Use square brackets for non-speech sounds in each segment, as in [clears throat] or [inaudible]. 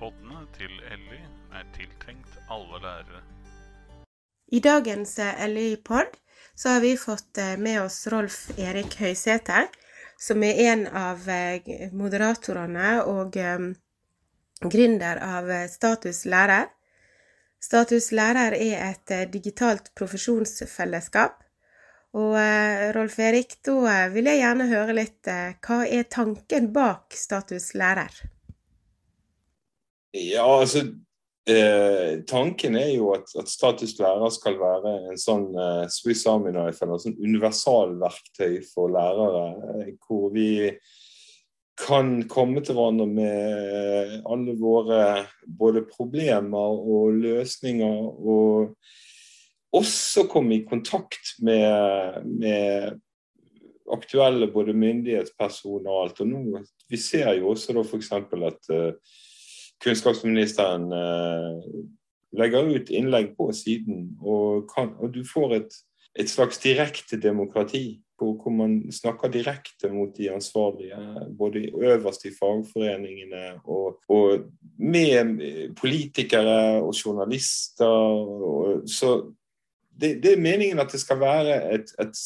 Poddene til Ellie er tiltenkt alle lærere. I dagens LI-pod så har vi fått eh, med oss Rolf Erik Høysæter, som er en av eh, moderatorene og gründer av eh, Status lærer. Status lærer er et digitalt profesjonsfellesskap. Og Rolf Erik, da vil jeg gjerne høre litt hva er tanken bak Status lærer? Ja, altså Eh, tanken er jo at, at, statisk lærer skal være en sånn eh, Swiss Army Knife, eller sånn universalverktøy for lærere, eh, hvor vi kan komme til hverandre med alle våre både problemer og løsninger, og også komme i kontakt med, med aktuelle både myndighetspersoner og alt. Og nå, vi ser jo også da f.eks. at uh, kunnskapsministeren eh, legger ut innlegg på siden, og, kan, og du får et, et slags direkte demokrati. Hvor, hvor, man snakker direkte mot de ansvarlige, både øverst i fagforeningene og, og med politikere og journalister. Og, så det, det, er meningen at det skal være et, et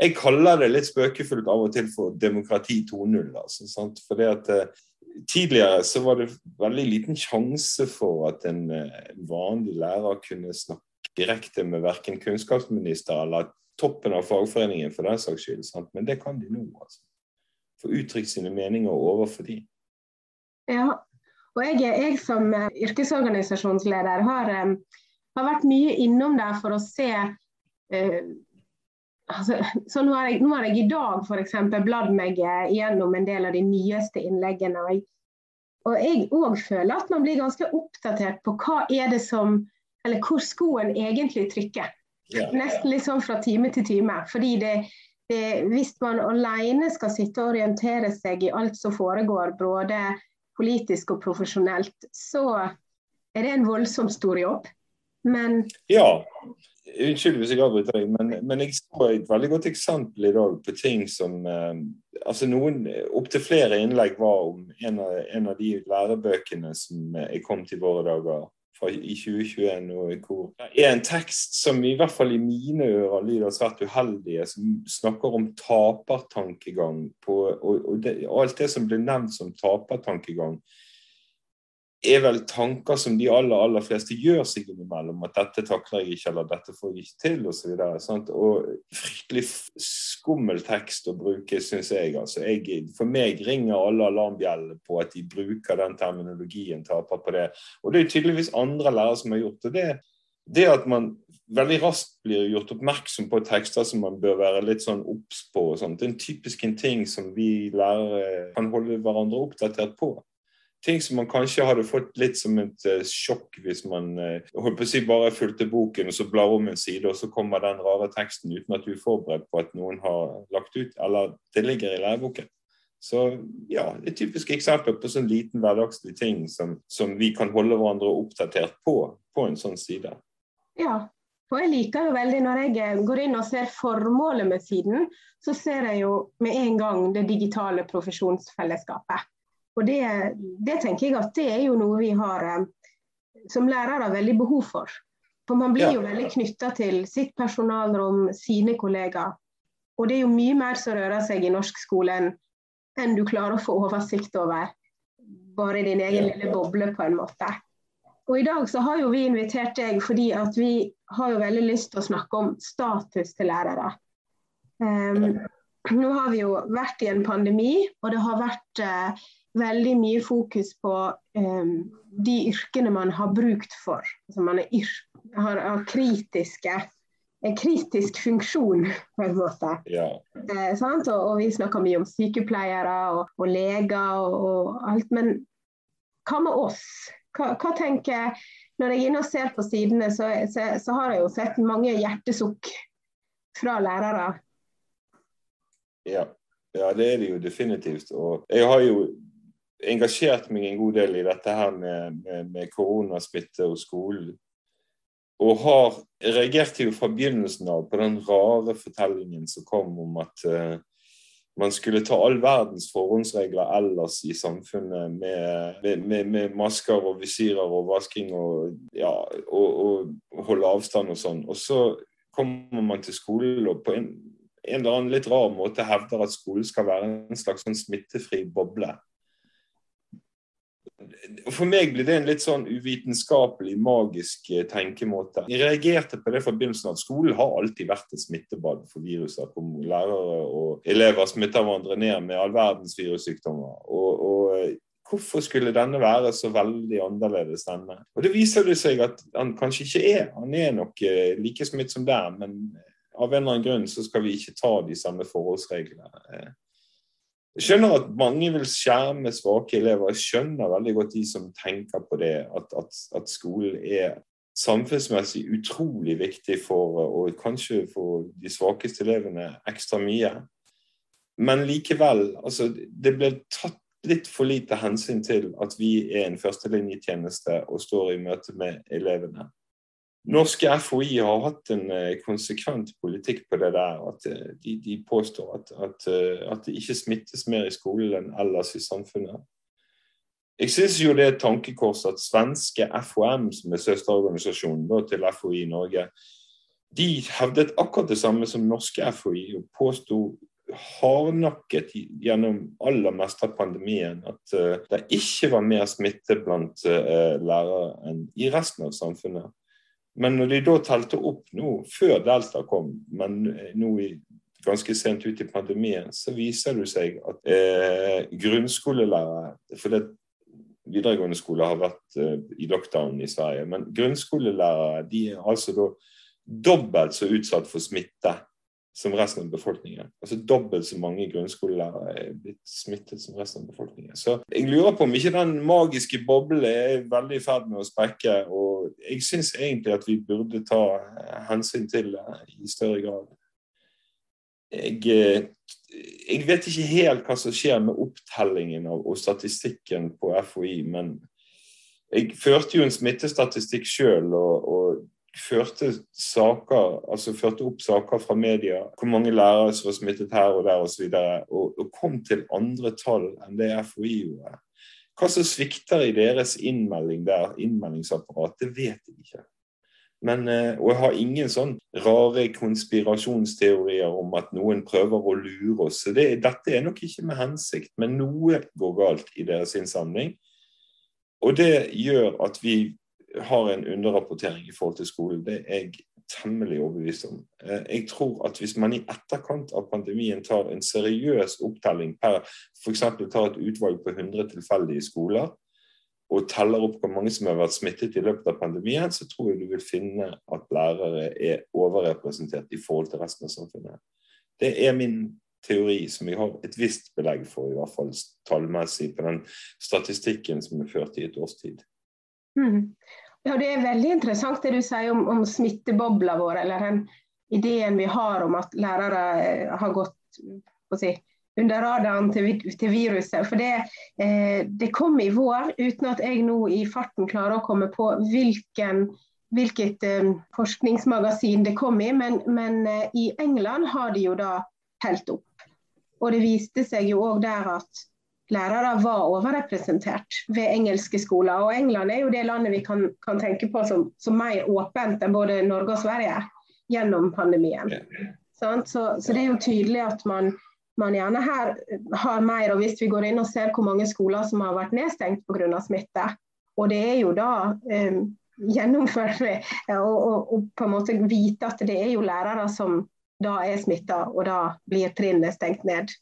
jeg kaller det litt spøkefullt av og til for demokrati 2.0. Altså, for det at eh, tidligere så var det veldig liten sjanse for at en eh, vanlig lærer kunne snakke direkte med verken kunnskapsminister eller toppen av fagforeningen for den saks skyld. Sant? Men det kan de nå. altså. Få uttrykt sine meninger overfor de. Ja, og jeg, jeg som eh, yrkesorganisasjonsleder har, eh, har, vært mye innom der for å se altså, så nå har, jeg, nå har, jeg, i dag f.eks. bladd meg gjennom en del av de nyeste innleggene. Og jeg, og jeg òg føler at man blir ganske oppdatert på hva er det som Eller hvor skoen egentlig trykker. Ja. Nesten litt sånn fra time til time. Fordi det, det, hvis man alene skal sitte og orientere seg i alt som foregår, både politisk og profesjonelt, så er det en voldsomt stor jobb. Men Ja. Unnskyld hvis jeg avbryter deg, men, men, jeg så et veldig godt eksempel i dag på ting som eh, altså noen Opptil flere innlegg var om en av, en av, de lærebøkene som er kommet i våre dager fra, i 2021. og hvor Det er en tekst som i hvert fall i mine ører lyder svært uheldige, som snakker om tapertankegang. På, og, og, det, og alt det som blir nevnt som tapertankegang, er vel tanker som de aller aller fleste gjør seg innimellom. At 'dette takler jeg ikke', eller 'dette får jeg ikke til', osv. Og, og fryktelig skummel tekst å bruke, syns jeg. Altså, jeg. For meg ringer alle alarmbjellene på at de bruker den terminologien, taper på det. Og det er tydeligvis andre lærere som har gjort det. det. Det at man veldig raskt blir gjort oppmerksom på tekster som man bør være litt sånn obs på. og sånt. Det er en typisk en ting som vi lærere kan holde hverandre oppdatert på ting som man kanskje hadde fått litt som et uh, sjokk hvis man uh, holdt på å si bare fulgte boken og så blar om en side, og så kommer den rare teksten uten at du er forberedt på at noen har lagt ut, eller det ligger i læreboken. Så ja, det er et typisk eksempel på sånn liten hverdagslig ting som, som, vi kan holde hverandre oppdatert på på en sånn side. Ja, og jeg liker jo veldig når jeg eh, går inn og ser formålet med siden, så ser jeg jo med en gang det digitale profesjonsfellesskapet. Og det, det, tenker jeg at det er jo noe vi har eh, som lærere veldig behov for. For man blir jo veldig knytta til sitt personalrom, sine kollegaer. Og det er jo mye mer som rører seg i norsk skole enn, enn du klarer å få oversikt over bare i din egen lille boble, på en måte. Og I dag så har jo vi invitert deg fordi at vi har jo veldig lyst til å snakke om status til lærere. Um, nå har vi jo vært i en pandemi, og det har vært uh, veldig mye fokus på um, de yrkene man har brukt for. Altså man har, har kritiske en kritisk funksjon, på en måte. Ja. Eh, og, og, vi snakker mye om sykepleiere og, og leger og, og, alt. Men hva med oss? Hva, hva tenker Når jeg er inne og ser på sidene, så, så, så har jeg jo sett mange hjertesukk fra lærere. Ja. ja, det er det jo definitivt. Og jeg har jo engasjert meg en god del i dette her med, med, med koronasmitte og skolen. Og har reagert jo fra begynnelsen av på den rare fortellingen som kom om at uh, man skulle ta all verdens forhåndsregler ellers i samfunnet med, med, med, masker og visirer og vasking og, ja, og, og holde avstand og sånn. Og så kommer man til skolen og på en, en eller annen litt rar måte hevder at skolen skal være en slags sånn smittefri boble for meg blir det en litt sånn uvitenskapelig, magisk eh, tenkemåte. Jeg reagerte på det fra begynnelsen at skolen har alltid vært et smittebad for viruser. hvor lærere og elever smitter hverandre ned med all verdens virussykdommer. Og, og eh, hvorfor skulle denne være så veldig annerledes denne? Og Det viser det seg at han kanskje ikke er. Han er nok eh, like smittsom der, men av en eller annen grunn så skal vi ikke ta de samme forholdsreglene jeg skjønner at mange vil skjerme svake elever. Jeg skjønner veldig godt de som tenker på det, at, at, at skolen er samfunnsmessig utrolig viktig for, og kanskje for de svakeste elevene ekstra mye. Men likevel, altså, det ble tatt litt for lite hensyn til at vi er en førstelinjetjeneste og står i møte med elevene. Norske FHI har hatt en eh, konsekvent politikk på det der. at eh, De, de påstår at, at, eh, at, det ikke smittes mer i skolen enn ellers i samfunnet. Jeg syns jo det er et tankekors at svenske FHM, som er søsterorganisasjonen til FHI Norge, de hevdet akkurat det samme som norske FHI og påsto hardnakket gjennom aller meste av pandemien at det ikke var mer smitte blant lærere enn i resten av samfunnet. Men når de da telte opp nå, før Delta kom, men nå i, ganske sent ut i pandemien, så viser det seg at eh, grunnskolelærere For det videregående skole har vært eh, i lockdown i Sverige, men grunnskolelærere de er altså da dobbelt så utsatt for smitte som resten av befolkningen. Altså Dobbelt så mange grunnskolelærere er blitt smittet som resten av befolkningen. Så jeg lurer på om ikke den magiske boblen er veldig i ferd med å sprekke. Og jeg syns egentlig at vi burde ta hensyn til det i større grad. Jeg, eh, jeg vet ikke helt hva som skjer med opptellingen av, og statistikken på FHI, men jeg førte jo en smittestatistikk sjøl, og, og førte, saker, altså førte opp saker fra media, hvor mange lærere som var smittet her og der osv., og, og, og kom til andre tall enn det FHI gjorde. Hva som svikter i deres innmelding der, innmeldingsapparat, det vet jeg ikke. Men, eh, og jeg har ingen sånn rare konspirasjonsteorier om at noen prøver å lure oss. Så det, dette er nok ikke med hensikt, men noe går galt i deres innsamling. Og det gjør at vi har en underrapportering i forhold til skolen. Det er jeg temmelig overbevist om. Eh, jeg tror at hvis man i etterkant av pandemien tar en seriøs opptelling per f.eks. tar et utvalg på 100 tilfeldige skoler, og teller opp hvor mange som har vært smittet i løpet av pandemien, så tror jeg du vil finne at lærere er overrepresentert i forhold til resten av samfunnet. Det er min teori som jeg har et visst belegg for, i hvert fall tallmessig, på den statistikken som er ført i et års tid. Mm. Ja, Det er veldig interessant det du sier om, om smittebobla vår, eller den ideen vi har om at lærere eh, har gått si, under radaren til, til, viruset. For det, eh, det, kom i vår, uten at jeg nå i farten klarer å komme på hvilken, hvilket eh, forskningsmagasin det kom i. Men, men eh, i England har de jo da helt opp. Og det viste seg jo òg der at lærere var overrepresentert ved engelske skoler. Og England er jo det landet vi kan, kan tenke på som, som, mer åpent enn både Norge og Sverige gjennom pandemien. Så, så, det er jo tydelig at man, man, gjerne her har mer. og Hvis vi går inn og ser hvor mange skoler som har vært nedstengt pga. smitte, og det er jo da um, gjennomført og, på en måte vite at det er jo lærere som da er smitta, og da blir trinnet stengt ned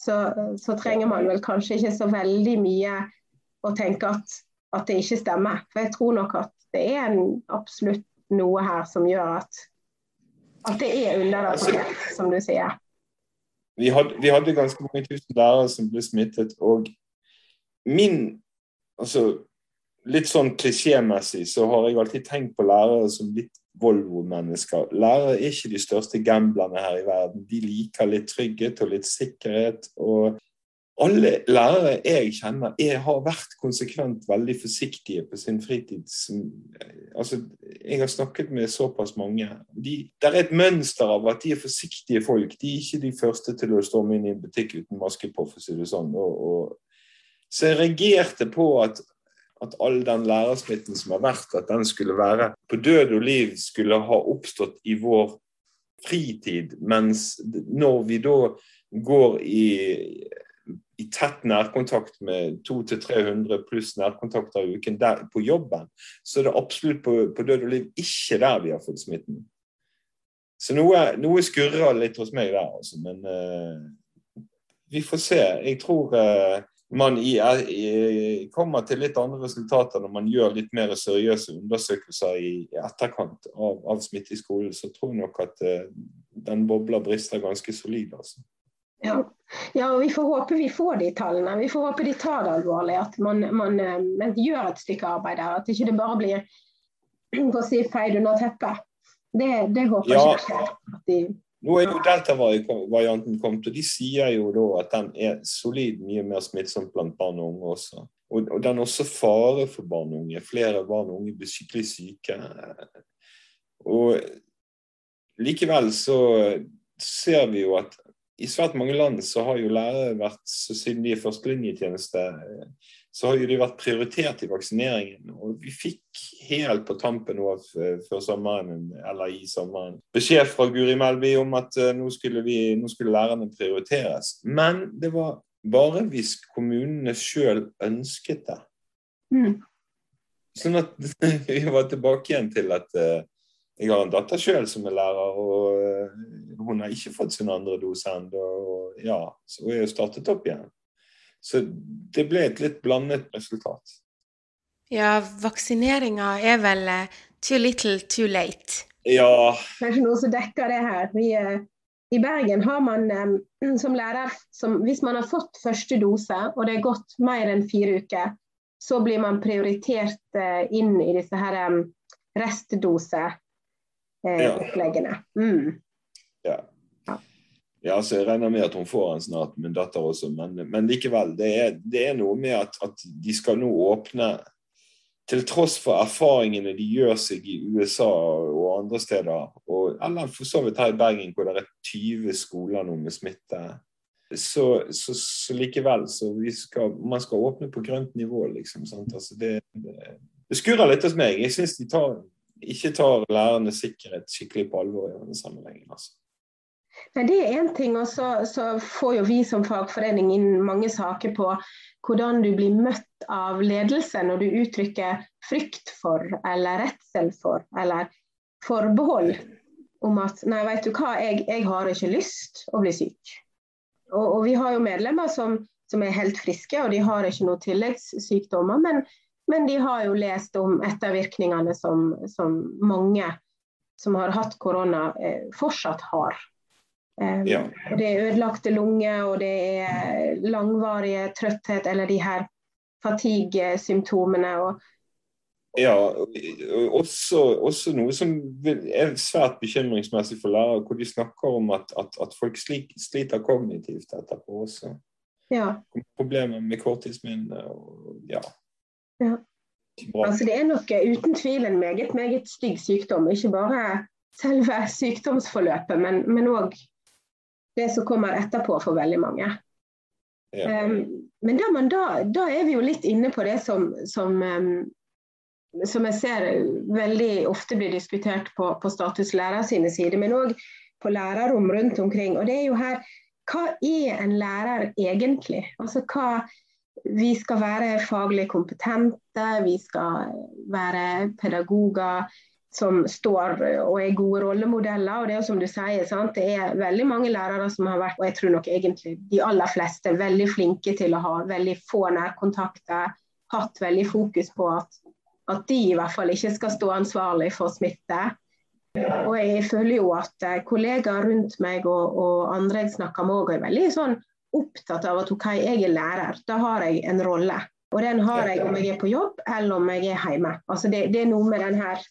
så, så, trenger man vel kanskje ikke så veldig mye å tenke at, at, det ikke stemmer. For jeg tror nok at det er en, absolutt noe her som gjør at, at det er underrapportert, som du sier. Vi hadde, vi hadde, ganske mange tusen lærere som ble smittet. Og min altså, Litt sånn klisjémessig så har jeg alltid tenkt på lærere som litt Volvo-mennesker. Lærere er ikke de største gamblerne her i verden. De liker litt trygghet og litt sikkerhet. og alle lærere jeg kjenner, er, har vært konsekvent veldig forsiktige på sin fritid. Altså, jeg har snakket med såpass mange. De, det er et mønster av at de er forsiktige folk. De er ikke de første til å storme inn i en butikk uten maske på, for å si det sånn. Og, og, så jeg reagerte på at, at all den lærersmitten som har vært, at den skulle være på død og liv, skulle ha oppstått i vår fritid. Mens når vi da går i i tett nærkontakt med 200-300 pluss nærkontakter i uken der, på jobben, så er det absolutt på, på, død og liv ikke der vi har fått smitten. Så noe, noe skurrer litt hos meg der, altså. Men uh, vi får se. Jeg tror uh, man i, i, kommer til litt andre resultater når man gjør litt mer seriøse undersøkelser i, i etterkant av, av, smitte i skolen. Så tror jeg nok at uh, den bobla brister ganske solid. altså. Ja. ja. og vi får håpe vi får de tallene. Vi får håpe de tar det alvorlig. At man, man, eh, man gjør et stykke arbeid der. At ikke det bare blir [clears throat] si, feid under teppet. Det, det håper ja. ikke jeg. Nå er jo delta-varianten kommet, og de sier jo da at den er solid mye mer smittsom blant barn og unge også. Og, og den er også fare for barn og unge. Flere barn og unge blir skikkelig syke. Og likevel så ser vi jo at i svært mange land så har jo lærere vært, siden de er førstelinjetjeneste, så har jo de vært prioritert i vaksineringen. Og vi fikk helt på tampen nå før sommeren, eller i sommeren, beskjed fra Guri Melby om at uh, nå, skulle vi, nå, skulle lærerne prioriteres. Men det var bare hvis kommunene sjøl ønsket det. Mm. Sånn at [laughs] vi var tilbake igjen til at uh, jeg har en datter sjøl som er lærer, og eh, hun har ikke fått sin andre dose ennå. Ja, så hun er jo startet opp igjen. Så det ble et litt blandet resultat. Ja, vaksineringa er vel uh, too little, too late. Ja. Kanskje noe som dekker det her. Vi, uh, I Bergen har man um, som lærer som, Hvis man har fått første dose, og det er gått mer enn fire uker, så blir man prioritert inn i disse her restdoseoppleggene. restdose eh, oppleggene. Mm. Ja. Ja, så Jeg regner med at hun får den snart, min datter også. Men, men likevel, det er, det er, noe med at, at, de skal nå åpne Til tross for erfaringene de gjør seg i USA og andre steder, og, eller for så vidt her i Bergen hvor det er 20 skoler nå med smitte, så, så, så likevel så skal, man skal åpne på grønt nivå, liksom. Altså det, det, det skurrer litt hos meg. Jeg syns de tar ikke tar lærernes sikkerhet skikkelig på alvor i denne sammenhengen. Altså. Nei, Det er én ting, og så, får jo vi som fagforening inn mange saker på hvordan du blir møtt av ledelse når du uttrykker frykt for, eller redsel for, eller forbehold om at nei, vet du hva, jeg, jeg har ikke lyst å bli syk. Og, og vi har jo medlemmer som, som, er helt friske, og de har ikke noen tilleggssykdommer. men men de har jo lest om ettervirkningene som, som mange som har hatt korona, eh, fortsatt har. Um, ja. Det er ødelagte lunger, og det er langvarige trøtthet, eller de her fatigue-symptomene. Ja, også, også, noe som er svært bekymringsmessig for lærere, hvor de snakker om at, at, at folk sliter kognitivt etterpå også. Ja. Problemer med korttidsminne og ja. Ja. Altså, det er nok eh, uten tvil en meget, meget stygg sykdom. Ikke bare selve sykdomsforløpet, men òg det som kommer etterpå for veldig mange. Ja. Um, men da, man, da, da, er vi jo litt inne på det som, som, um, som jeg ser veldig ofte blir diskutert på, på status lærer sine sider, men òg på lærerrom rundt omkring. Og det er jo her hva er en lærer egentlig? Altså hva, vi skal være faglig kompetente, vi skal være pedagoger som står og er gode rollemodeller. og Det er som du sier, sant? det er veldig mange lærere som har vært, og jeg tror nok egentlig de aller fleste, veldig flinke til å ha veldig få nærkontakter. Hatt veldig fokus på at, at de i hvert fall ikke skal stå ansvarlig for smitte. Og jeg føler jo at eh, kollegaer rundt meg og, og andre jeg snakker med, også er veldig sånn opptatt av at ok, jeg er lærer, da har jeg en rolle. Og den har jeg om jeg er på jobb eller om jeg er hjemme. Altså det, det er noe med den her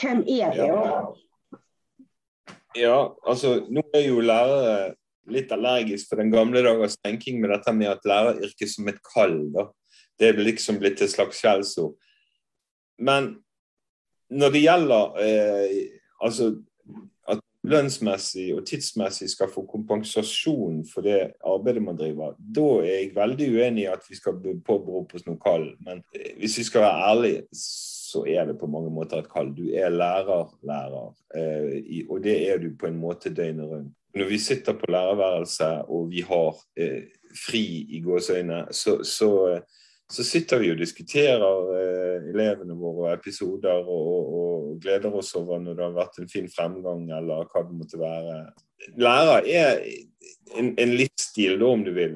Hvem er det? Ja. ja, altså nå er jo lærere litt allergisk for den gamle dagers tenking med dette med at læreryrket som et kall. da. Det er liksom blitt et slags skjellsord. Men når det gjelder eh, altså at lønnsmessig og tidsmessig skal få kompensasjon for det arbeidet man driver, da er jeg veldig uenig i at vi skal påberope oss noe kall. Men eh, hvis vi skal være ærlige, så er det på mange måter et kall. Du er lærer, lærer. Eh, og det er du på en måte døgnet rundt. Når vi sitter på lærerværelset og vi har eh, fri i gåseøyne, så, så så sitter vi og diskuterer eh, elevene våre og episoder og, og, gleder oss over når det har vært en fin fremgang, eller hva det måtte være. Lærer er en, en livsstil, da, om du vil.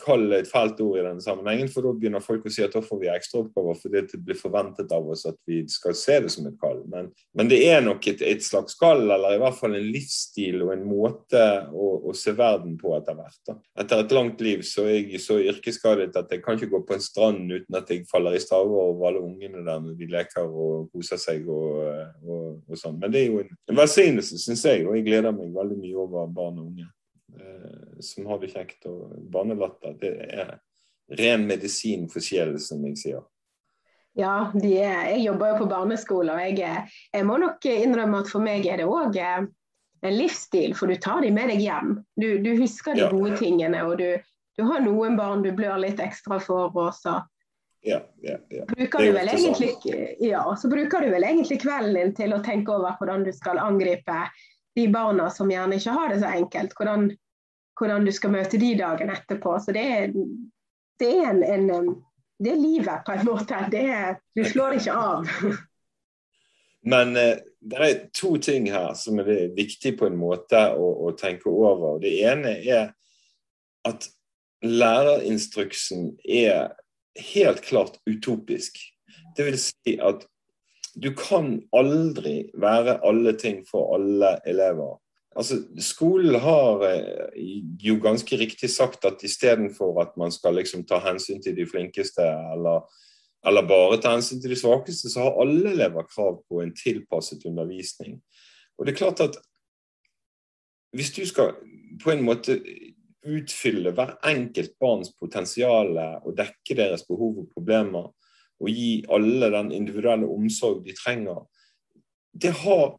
Kall det et fælt ord i denne sammenhengen, for da begynner folk å si at da får vi ekstraoppgaver fordi det blir forventet av oss at vi skal se det som et kall. Men, men det er nok et, et, slags kall, eller i hvert fall en livsstil og en måte å, å se verden på etter hvert. Da. Etter et langt liv så er jeg så yrkesskadet at jeg kan ikke gå på en strand uten at jeg faller i staver over alle ungene der når de leker og koser seg og, og, og sånn. Men det er jo en, en velsignelse, syns jeg, og jeg gleder meg veldig mye over barn og unge. Eh, som har det kjekt. Og barnelatter, det er ren medisin for sjelen, som jeg sier. Ja, er, jeg jobber jo på barneskole, og jeg, jeg, må nok innrømme at for meg er det òg eh, en livsstil, for du tar dem med deg hjem. Du, du husker de ja. gode tingene, og du, du, har noen barn du blør litt ekstra for. Og så ja, ja, ja. Bruker du vel egentlig, ja, så bruker du vel egentlig kvelden din til å tenke over hvordan du skal angripe de barna som gjerne ikke har det så enkelt. Hvordan, hvordan du skal møte de dagene etterpå. Så det er, det er, en, en, det er livet, på en måte. Er, du slår ikke av. [laughs] Men eh, det er to ting her som er viktig på en måte å, å tenke over. Det ene er at lærerinstruksen er helt klart utopisk. Det vil si at du kan aldri være alle ting for alle elever. Altså, Skolen har eh, jo ganske riktig sagt at istedenfor at man skal liksom ta hensyn til de flinkeste, eller, eller, bare ta hensyn til de svakeste, så har alle elever krav på en tilpasset undervisning. Og det er klart at hvis du skal på en måte utfylle hver enkelt barns potensial og dekke deres behov og problemer, og gi alle den individuelle omsorg de trenger, det har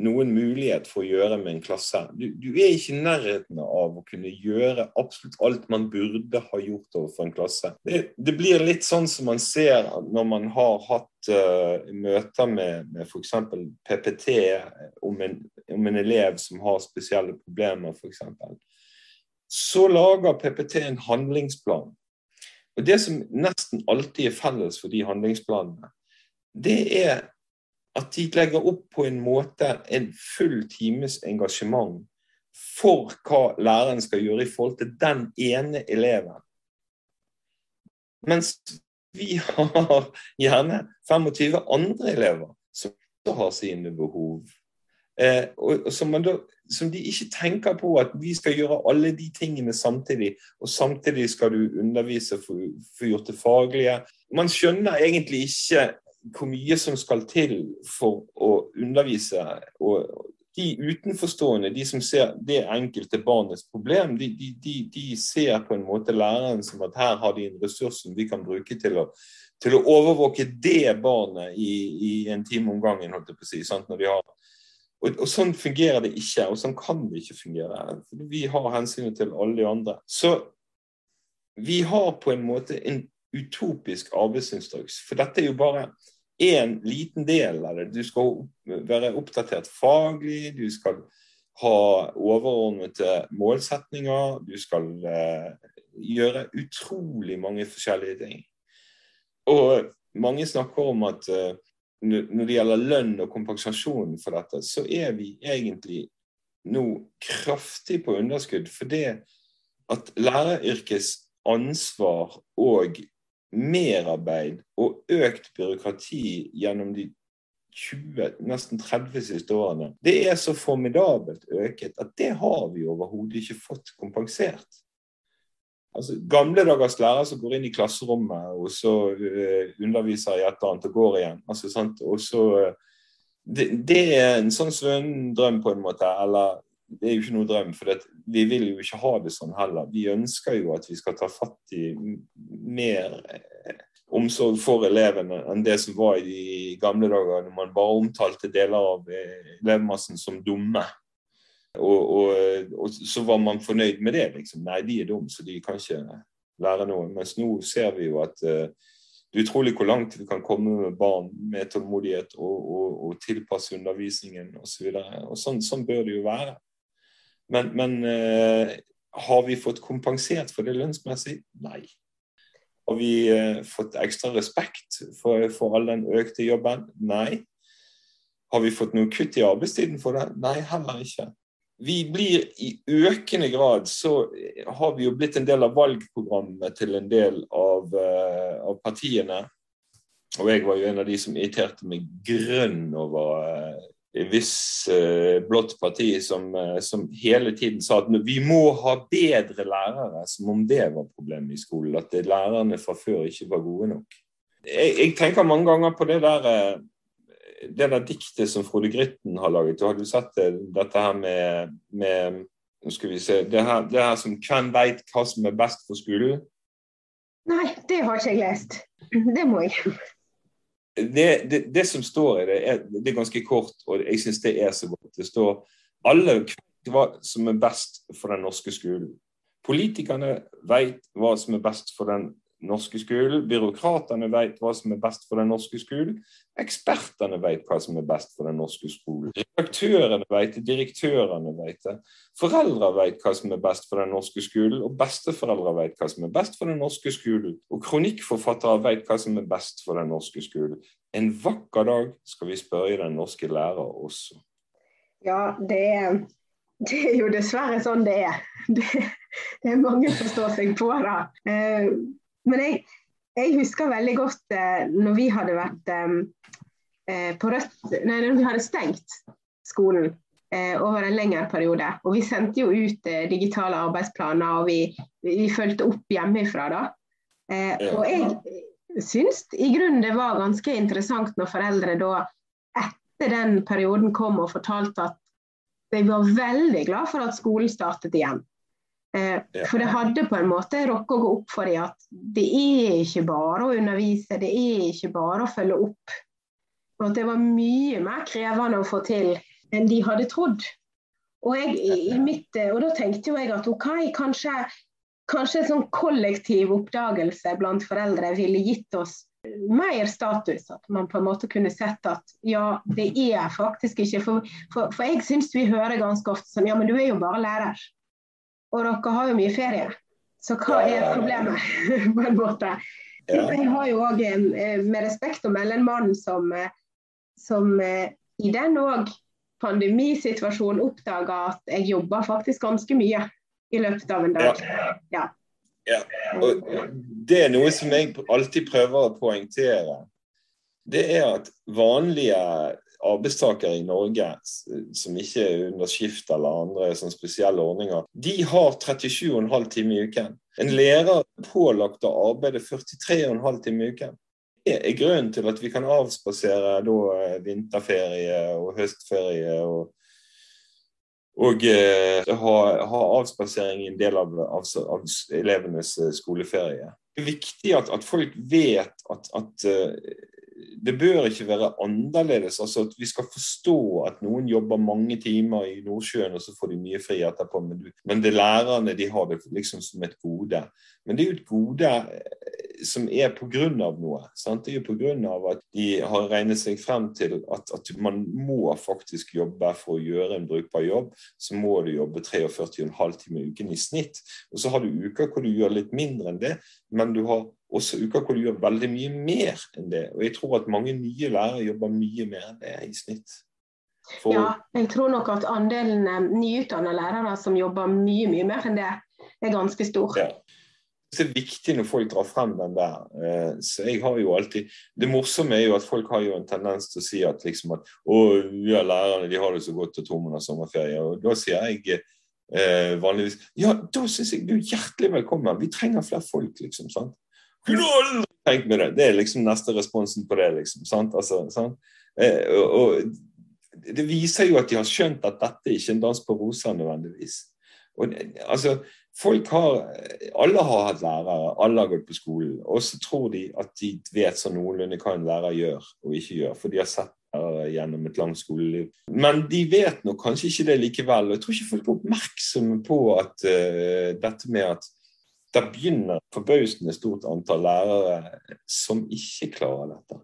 noen mulighet for å gjøre med en klasse. Du, du, er ikke i nærheten av å kunne gjøre absolutt alt man burde ha gjort overfor en klasse. Det, det blir litt sånn som man ser når man har hatt uh, møter med, med f.eks. PPT om en, om en, elev som har spesielle problemer, f.eks. Så lager PPT en handlingsplan og Det som nesten alltid er felles for de handlingsplanene, det er at de legger opp på en måte en full times engasjement for hva læreren skal gjøre i forhold til den ene eleven. Mens vi har gjerne 25 andre elever som har sine behov. Eh, og, og som da som de ikke tenker på at vi skal gjøre alle de tingene samtidig, og samtidig skal du undervise for, få gjort det faglige. Man skjønner egentlig ikke hvor mye som skal til for å undervise. og de utenforstående, de som ser det enkelte barnets problem, de, de, de, de, ser på en måte læreren som at her har de en ressurs som vi kan bruke til å, til å overvåke det barnet i, i en time om gangen, holdt jeg på å si. Sant? Når de har og, og, Sånn fungerer det ikke, og sånn kan det ikke fungere. Vi har hensynet til alle de andre. Så vi har på en måte en utopisk arbeidsinstruks. For dette er jo bare én liten del av det. Du skal være oppdatert faglig, du skal ha overordnede målsetninger, du skal eh, gjøre utrolig mange forskjellige ting. Og mange snakker om at eh, når det gjelder lønn og kompensasjon for dette, så er vi egentlig nå kraftig på underskudd. For det at læreryrkets ansvar og merarbeid og økt byråkrati gjennom de 20, nesten 30 siste årene, det er så formidabelt øket at det har vi overhodet ikke fått kompensert altså, Gamle dagers lærer som går inn i klasserommet og så uh, underviser i et eller annet og går igjen. Altså, og så, uh, det, det, er en sånn svønn drøm, på en måte. Eller det er jo ikke noe drøm. For det, vi vil jo ikke ha det sånn heller. Vi ønsker jo at vi skal ta fatt i mer eh, omsorg for elevene enn det som var i de gamle dager, når man bare omtalte deler av eh, elevmassen som dumme. Og, og, og, så var man fornøyd med det. liksom. Nei, de er dumme, så de kan ikke lære noe. Mens nå ser vi jo at uh, det er utrolig hvor langt vi kan komme med barn med tålmodighet og, og, og tilpasse undervisningen osv. Så sånn, sånn bør det jo være. Men, men uh, har vi fått kompensert for det lønnsmessig? Nei. Har vi uh, fått ekstra respekt for, for all den økte jobben? Nei. Har vi fått noe kutt i arbeidstiden for det? Nei, heller ikke vi blir i økende grad så har vi jo blitt en del av valgprogrammet til en del av, uh, av partiene. Og jeg var jo en av de som irriterte meg grønn over et visst uh, blått parti som, som, hele tiden sa at vi må ha bedre lærere, som om det var problemet i skolen. At lærerne fra før ikke var gode nok. Jeg, jeg tenker mange ganger på det der det der diktet som Frode Grytten har laget, du hadde sett det, dette her med, med nå skal vi se, det her, det her som Hvem veit hva som er best for skolen? Nei, det har ikke jeg lest. Det må jeg. Det, det, det som står i det, er, det er ganske kort, og jeg syns det er så godt. Det står alle vet hva som er best for den norske skolen. Politikerne vet hva som er best for den norske skolen. Byråkratene vet hva som er best for den norske skolen. Ekspertene vet hva som er best for den norske skolen. Redaktørene vet det, direktørene vet det. Foreldre vet hva som er best for den norske skolen, og besteforeldre vet hva som er best for den norske skolen. Og kronikkforfattere vet hva som er best for den norske skolen. En vakker dag skal vi spørre den norske lærer også. Ja, det er, det er jo dessverre sånn det er. Det, det er mange som står seg på det. Eh, men jeg, jeg, husker veldig godt eh, når vi hadde vært eh, på rødt Nei, når vi hadde stengt skolen eh, over en lengre periode. Og vi sendte jo ut eh, digitale arbeidsplaner, og vi, vi, vi fulgte opp hjemmefra da. Eh, og jeg syns i grunnen det var ganske interessant når foreldre da etter den perioden kom og fortalte at de var veldig glad for at skolen startet igjen. Eh, for det hadde på en måte rokket å gå opp for dem at det er ikke bare å undervise, det er ikke bare å følge opp. Og at det var mye mer krevende å få til enn de hadde trodd. Og, jeg, mitt, og da tenkte jo jeg at OK, kanskje, kanskje en sånn kollektiv oppdagelse blant foreldre ville gitt oss mer status. At man på en måte kunne sett at ja, det er faktisk ikke For, for, for jeg syns vi hører ganske ofte sånn ja, men du er jo bare lærer. Og dere har jo mye ferie, så hva er problemet, [laughs] på en måte? Jeg har jo òg, eh, med respekt å melde, en mann som, eh, som eh, i den òg pandemisituasjonen oppdaga at jeg jobber faktisk ganske mye i løpet av en dag. Ja. ja. Og det er noe som jeg alltid prøver å poengtere. Det er at vanlige arbeidstakere i Norge som ikke er under skift eller andre sånn spesielle ordninger, de har 37,5 timer i uken. En lærer er pålagt å arbeide 43,5 timer i uken. Det er grunnen til at vi kan avspasere eh, vinterferie og høstferie og, og eh, ha, ha, avspasering i en del av, av, av elevenes eh, skoleferie. Det er viktig at, at folk vet at, at uh, det bør ikke være annerledes. altså at Vi skal forstå at noen jobber mange timer i Nordsjøen, og så får de mye fri etterpå. Men, du, men det lærerne de har det liksom som et gode. Men det er jo et gode eh, som er pga. noe. Sant? Det er jo pga. at de har regnet seg frem til at, at, man må faktisk jobbe for å gjøre en brukbar jobb. Så må du jobbe 43,5 timer i uken i snitt. Og så har du uker hvor du gjør litt mindre enn det, men du har også uker hvor du gjør veldig mye mer enn det. Og jeg tror at mange nye lærere jobber mye mer enn det i snitt. For... Ja, jeg tror nok at andelen eh, nyutdannede lærere som jobber mye, mye mer enn det, er ganske stor. Ja. Det er viktig når folk drar frem den der. Eh, så jeg har jo alltid Det morsomme er jo at folk har jo en tendens til å si at liksom at å, ja, lærerne de har det så godt og to har sommerferie. Og da sier jeg eh, vanligvis ja, da syns jeg du er hjertelig velkommen. Vi trenger flere folk, liksom. sant? Kunne aldri tenkt meg det! Det er liksom neste responsen på det, liksom. sant? Altså, sant? Eh, og, og, det viser jo at de har skjønt at dette ikke er en dans på roser nødvendigvis. Og, altså, folk har, Alle har hatt lærere, alle har gått på skolen. Og så tror de at de vet så noenlunde hva en lærer gjør og ikke gjør, for de har sett gjennom et langt skoleliv. Men de vet nok kanskje ikke det likevel. og Jeg tror ikke folk er oppmerksomme på at uh, dette med at det begynner forbausende stort antall lærere som ikke klarer dette.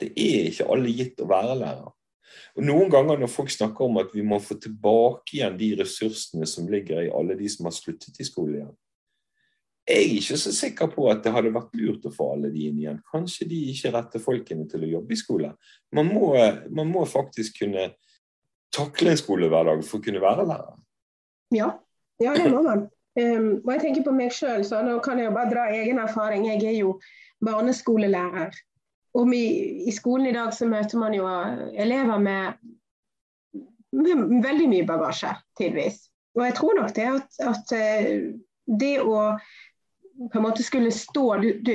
Det er ikke alle gitt å være lærer. Og Noen ganger når folk snakker om at vi må få tilbake igjen de ressursene som ligger i alle de som har sluttet i skolen igjen, jeg er ikke så sikker på at det hadde vært lurt å få alle de inn igjen. Kanskje de ikke rette folkene til å jobbe i skole. Man må, man må faktisk kunne takle en skolehverdag for å kunne være lærer. Ja, ja det må man. Um, og jeg tenker på meg sjøl, så nå kan jeg jo bare dra egen erfaring. Jeg er jo barneskolelærer. Og vi, I skolen i dag så møter man jo elever med, med veldig mye bagasje, tidvis. Og jeg tror nok det at, at eh, det å på en måte skulle stå du, du,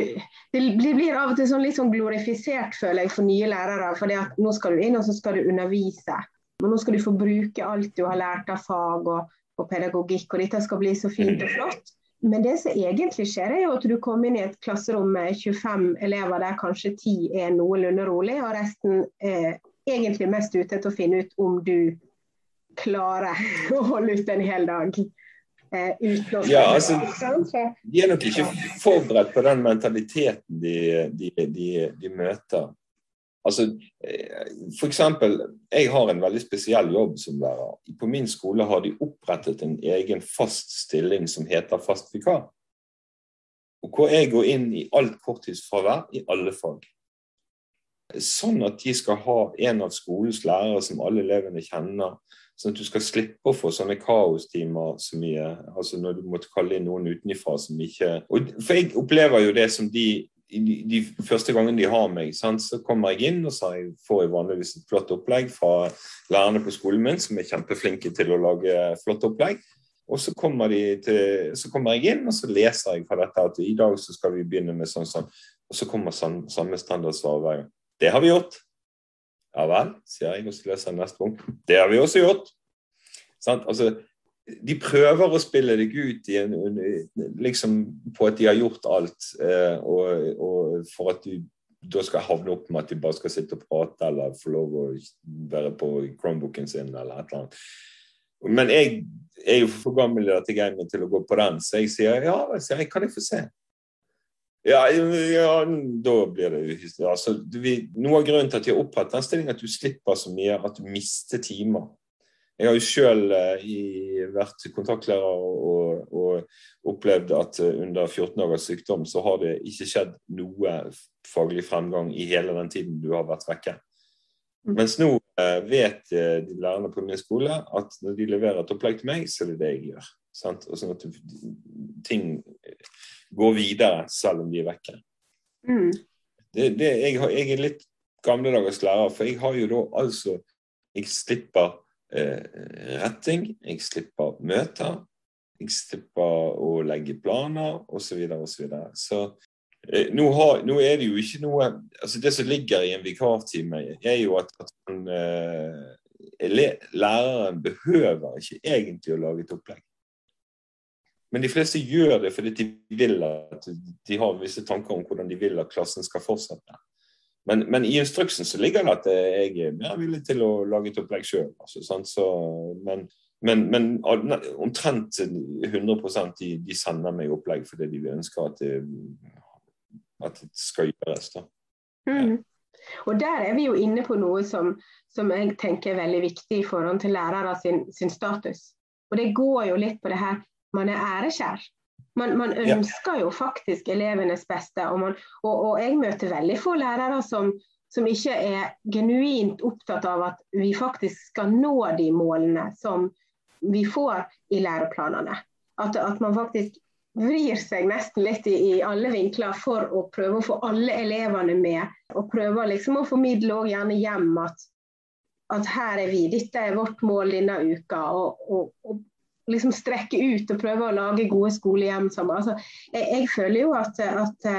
Det blir av og til sånn litt sånn glorifisert, føler jeg, for nye lærere. For nå skal du inn og så skal du undervise. Men nå skal du få bruke alt du har lært av fag og, og pedagogikk, og dette skal bli så fint og flott. Men det som egentlig skjer, er jo at du kommer inn i et klasserom med 25 elever der kanskje 10 er noenlunde rolig, og resten er egentlig mest ute til å finne ut om du klarer [laughs] å holde ut en hel dag. Eh, ja, altså, de er nok ikke forberedt på den mentaliteten de, de, de, de møter. Altså, eh, for eksempel, Jeg har en veldig spesiell jobb som lærer. På min skole har de opprettet en egen fast stilling som heter fast vikar. Og Hvor jeg går inn i alt korttidsfravær i alle fag. Sånn at de skal ha en av skolens lærere som alle elevene kjenner. Sånn at du skal slippe å få sånne kaostimer så mye. altså Når du måtte kalle inn noen utenfra som ikke og For jeg opplever jo det som de de, de, første gangene de har meg, sant, så kommer jeg inn og så får jeg vanligvis et flott opplegg fra lærerne på skolen min, som er kjempeflinke til å lage flott opplegg. Og så kommer, til, så kommer, jeg inn og så leser jeg fra dette at i dag så skal vi begynne med sånn sånn. Og så kommer samme standardsvar hver gang. Det har vi gjort. Ja vel, sier jeg og så leser jeg neste punkt. Det har vi også gjort. Sant? Altså, de prøver å spille deg ut en, liksom, på at de har gjort alt, eh, og, og, for at du da skal havne opp med at de bare skal sitte og prate eller få lov å være på Chromebooken sin eller et eller annet. Men jeg er jo for gammel i dette gamet til å gå på den, så jeg sier ja, jeg kan jeg få se? Ja, ja, da blir det uhyggelig. altså, Noe av grunnen til at de har opprettet den stillingen, at du slipper så mye at du mister timer. Jeg har jo sjøl eh, vært kontaktlærer og, og, opplevd at eh, under 14 dagers sykdom så har det ikke skjedd noe faglig fremgang i hele den tiden du har vært vekke. Mm. Mens nå eh, vet de lærerne på min skole at når de leverer et opplegg til meg, så er det det jeg gjør. Sant? Og sånn at ting går videre selv om de er vekke. Mm. Det, det, jeg, jeg, er litt gamledagers lærer, for jeg har jo da altså Jeg slipper Eh, retting, jeg slipper møter, jeg slipper å legge planer osv. Så, videre, og så, så eh, nå, har, nå, er det jo ikke noe altså Det som ligger i en vikartime, er jo at, at man, eh, læreren behøver ikke egentlig å lage et opplegg. Men de fleste gjør det fordi de vil at de har visse tanker om hvordan de vil at klassen skal fortsette. Men, men, i instruksen så ligger det at jeg er mer villig til å lage et opplegg sjøl. Altså, men, men, men, omtrent 100% de, de, sender meg opplegg fordi de ønsker at det, at det skal gjøres. Da. Mm. Og Der er vi jo inne på noe som, som, jeg tenker er veldig viktig i forhold til lærere sin, sin status. Og Det går jo litt på det her man er ærekjær. Man, man ønsker jo faktisk elevenes beste. Og, man, og, og, jeg møter veldig få lærere som, som ikke er genuint opptatt av at vi faktisk skal nå de målene som vi får i læreplanene. At, at man faktisk vrir seg nesten litt i, i, alle vinkler for å prøve å få alle elevene med. Og prøve liksom å formidle og gjerne hjem at, at her er vi, dette er vårt mål denne uka. Og, og, og liksom strekke ut og prøve å lage gode skolehjem sammen. Altså, jeg, jeg, føler jo at, at,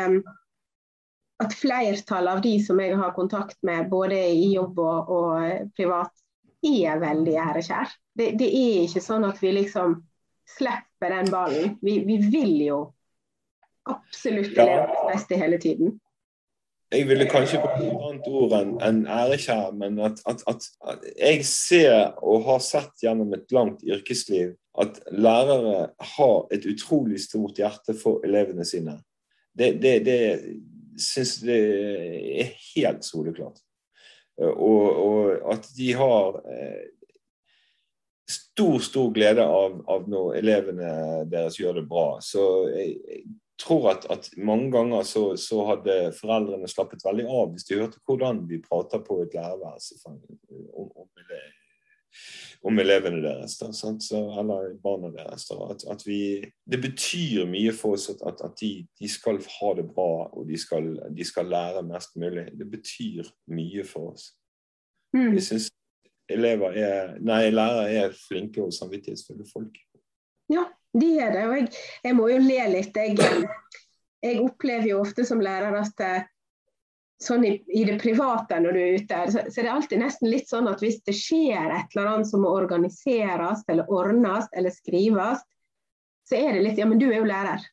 at flertallet av de som jeg har kontakt med, både i jobb og, og privat, er veldig ærekjær. Det, det, er ikke sånn at vi liksom slipper den ballen. Vi, vi vil jo absolutt ja. elevens beste hele tiden. Jeg ville kanskje brukt et annet ord enn en ærekjær, men at, at, at, jeg ser og har sett gjennom et langt yrkesliv at lærere har et utrolig stort hjerte for elevene sine. Det, det, det syns jeg er helt soleklart. Og, og at de har eh, stor, stor glede av, av, når elevene deres gjør det bra. Så jeg, jeg tror at, at, mange ganger så, så, hadde foreldrene slappet veldig av hvis de hørte hvordan vi prater på et lærerværelse om, om, om, elevene deres, da, så, eller barna deres. Da, at, at vi, det betyr mye for oss at, at de, de, skal ha det bra og de skal, de skal, lære mest mulig. Det betyr mye for oss. Mm. Jeg syns elever er, nei, lærere er flinke og samvittighetsfulle folk. Ja, de er det. Og jeg, jeg må jo le litt. Jeg, jeg, opplever jo ofte som lærer at eh, sånn i, i, det private når du er ute, så, så det er alltid nesten litt sånn at hvis det skjer et eller annet som må organiseres eller ordnes eller skrives, så er det litt Ja, men du er jo lærer,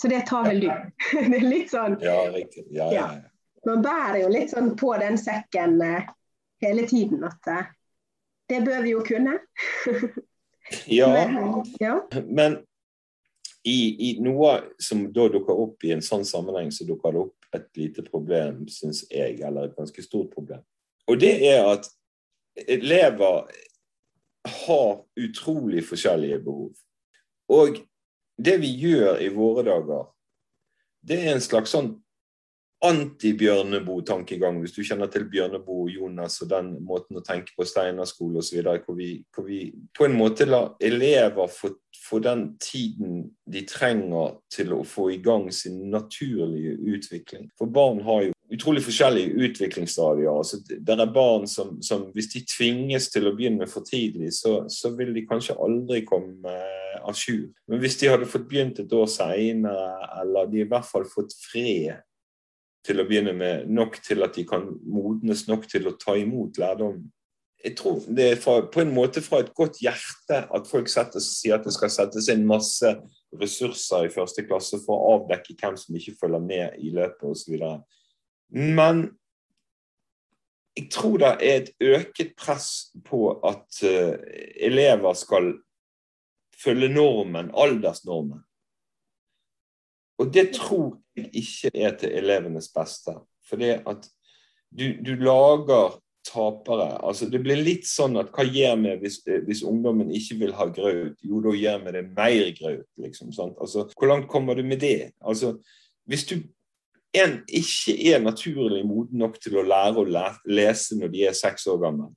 så det tar vel du. [laughs] det er litt sånn Ja, riktig. Ja, ja, ja. Man bærer jo litt sånn på den sekken eh, hele tiden at eh, det bør vi jo kunne. Ja, [laughs] ja. men i, i, noe som da dukker opp i en sånn sammenheng, så dukker det opp et lite problem, syns jeg, eller et ganske stort problem. Og det er at elever har utrolig forskjellige behov. Og det vi gjør i våre dager, det er en slags sånn anti-Bjørneboe-tankegang, hvis du kjenner til Bjørneboe og Jonas og den måten å tenke på Steinerskole osv., hvor, vi, hvor vi på en måte lar elever få, få, den tiden de trenger til å få i gang sin naturlige utvikling. For barn har jo utrolig forskjellige utviklingsstadier. Altså, det er barn som, som, hvis de tvinges til å begynne for tidlig, så, så vil de kanskje aldri komme eh, à jour. Men hvis de hadde fått begynt et år senere, eller de i hvert fall fått fred til å begynne med, nok til at de kan modnes nok til å ta imot lærdom. Jeg tror det er fra, på en måte fra et godt hjerte at folk setter, sier at det skal settes inn masse ressurser i første klasse for å avdekke hvem som ikke følger med i løpet osv. Men jeg tror det er et øket press på at uh, elever skal følge normen, aldersnormen. Og det tror ikke er til elevenes beste. For det at du, du, lager tapere. Altså, det blir litt sånn at hva gjør vi hvis, hvis, ungdommen ikke vil ha graut? Jo, da gjør vi det mer graut, liksom. Sant? Altså, hvor langt kommer du med det? Altså, hvis du en ikke er naturlig moden nok til å lære å lese når de er seks år gamle,